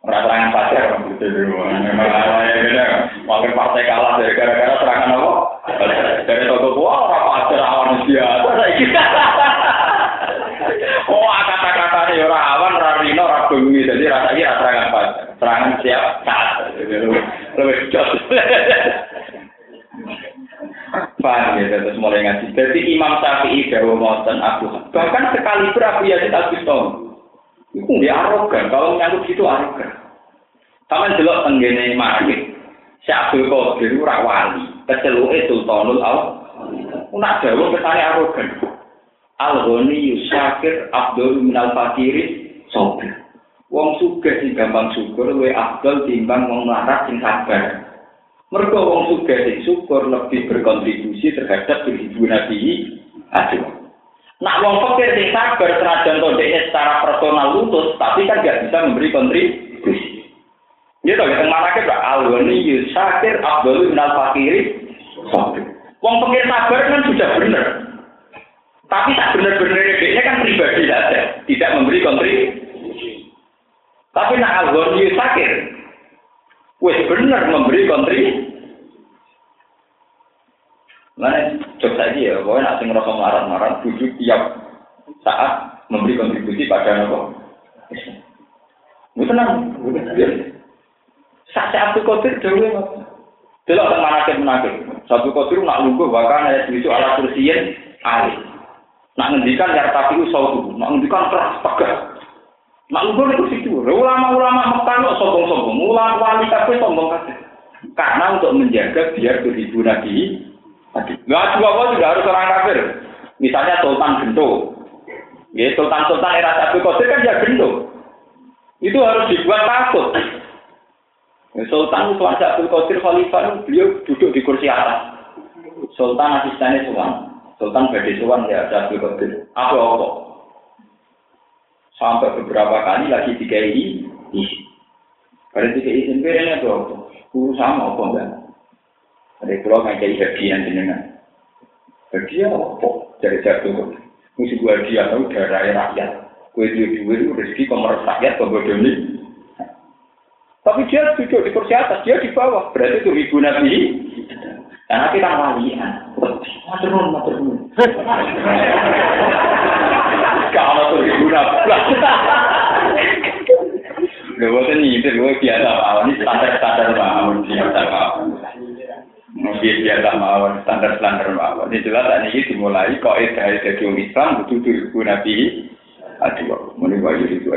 Pacar gitu. Memang awalnya beda. Wakil partai kalah dari gara-gara serangan apa? Dari toko gua orang pacar awan biasa. Oh, kata-kata ini orang awan, orang rino, orang bumi. Jadi rasanya serangan pacar. Serangan siap saat. Lebih jos. Paham ya, terus mulai ngaji. Jadi Imam Syafi'i Dawa Moten Abu Bahkan sekali berapi Yazid Al Bistami. Itu dia arogan, kalau menyangkut gitu arogan. Sama jelok tenggene market. Si Abdul Qadir ora wali, keceluke Sultanul Al. Nak dawuh kesane arogan. Al-Ghani Yusakir Abdul Minal Fakiri Sobir. Wong sugih sing gampang syukur luwih abdul timbang wong melarat sing sabar. Mergo wong sugih sing syukur lebih berkontribusi terhadap kehidupan Nabi Aduh. Nak wong fakir sing sabar senajan to secara personal lutut, tapi kan gak bisa memberi kontribusi. Ya toh kita mana ke alwani yusakir abdul minal fakiri. Wong fakir sabar kan sudah benar. Tapi tak benar-benar dia kan pribadi saja, tidak memberi kontribusi. Tapi nak alwani yusakir, wes benar memberi kontribusi. Mana coba saja ya, pokoknya nak sing marah-marah, bujuk tiap saat memberi kontribusi pada nopo. Itu tenang, Saksa Abdul Qadir dhewe Delok teng manakib menakib. Satu Qadir nak lungguh bahkan ada tulisu ala kursiyin ali. Nak ngendikan ya tapi sautu, nak ngendikan keras tegas. Nak lungguh itu situ. Ulama-ulama Mekah sombong-sombong, ulama wali kabeh sombong kabeh. Karena untuk menjaga biar beribu Nabi Nggak juga apa juga harus orang kafir. Misalnya Sultan Gento. Ya, Sultan-Sultan era Sabi Qadir kan ya Gento. Itu harus dibuat takut. Ya, Sultan Sultan Sabi Qadir Khalifah beliau duduk di kursi atas. Sultan asistennya Sultan. Sultan Badi Sultan ya Sabi Qadir. Apa apa? Sampai beberapa kali lagi dikai isi. Pada izin ini apa? Guru sama apa enggak? Ada pulau nggak jadi hadiah jenengan. Hadiah apa? Dari jatuh. Musuh gua hadiah tahu dari rakyat. Kue dua itu rezeki pemeres rakyat pembodoh Tapi dia duduk di kursi atas, dia di bawah. Berarti itu ibu nabi. Karena kita walian. Maturun, maturun. Kalau tuh guna Lho boten nyindir gue biasa mawon standar-standar mawon biasa mawon. Mungkin biasa mawon standar-standar mawon. Ini jelas ini dimulai kok edah dari Islam butuh diri nabi. Aduh, mulai wajib itu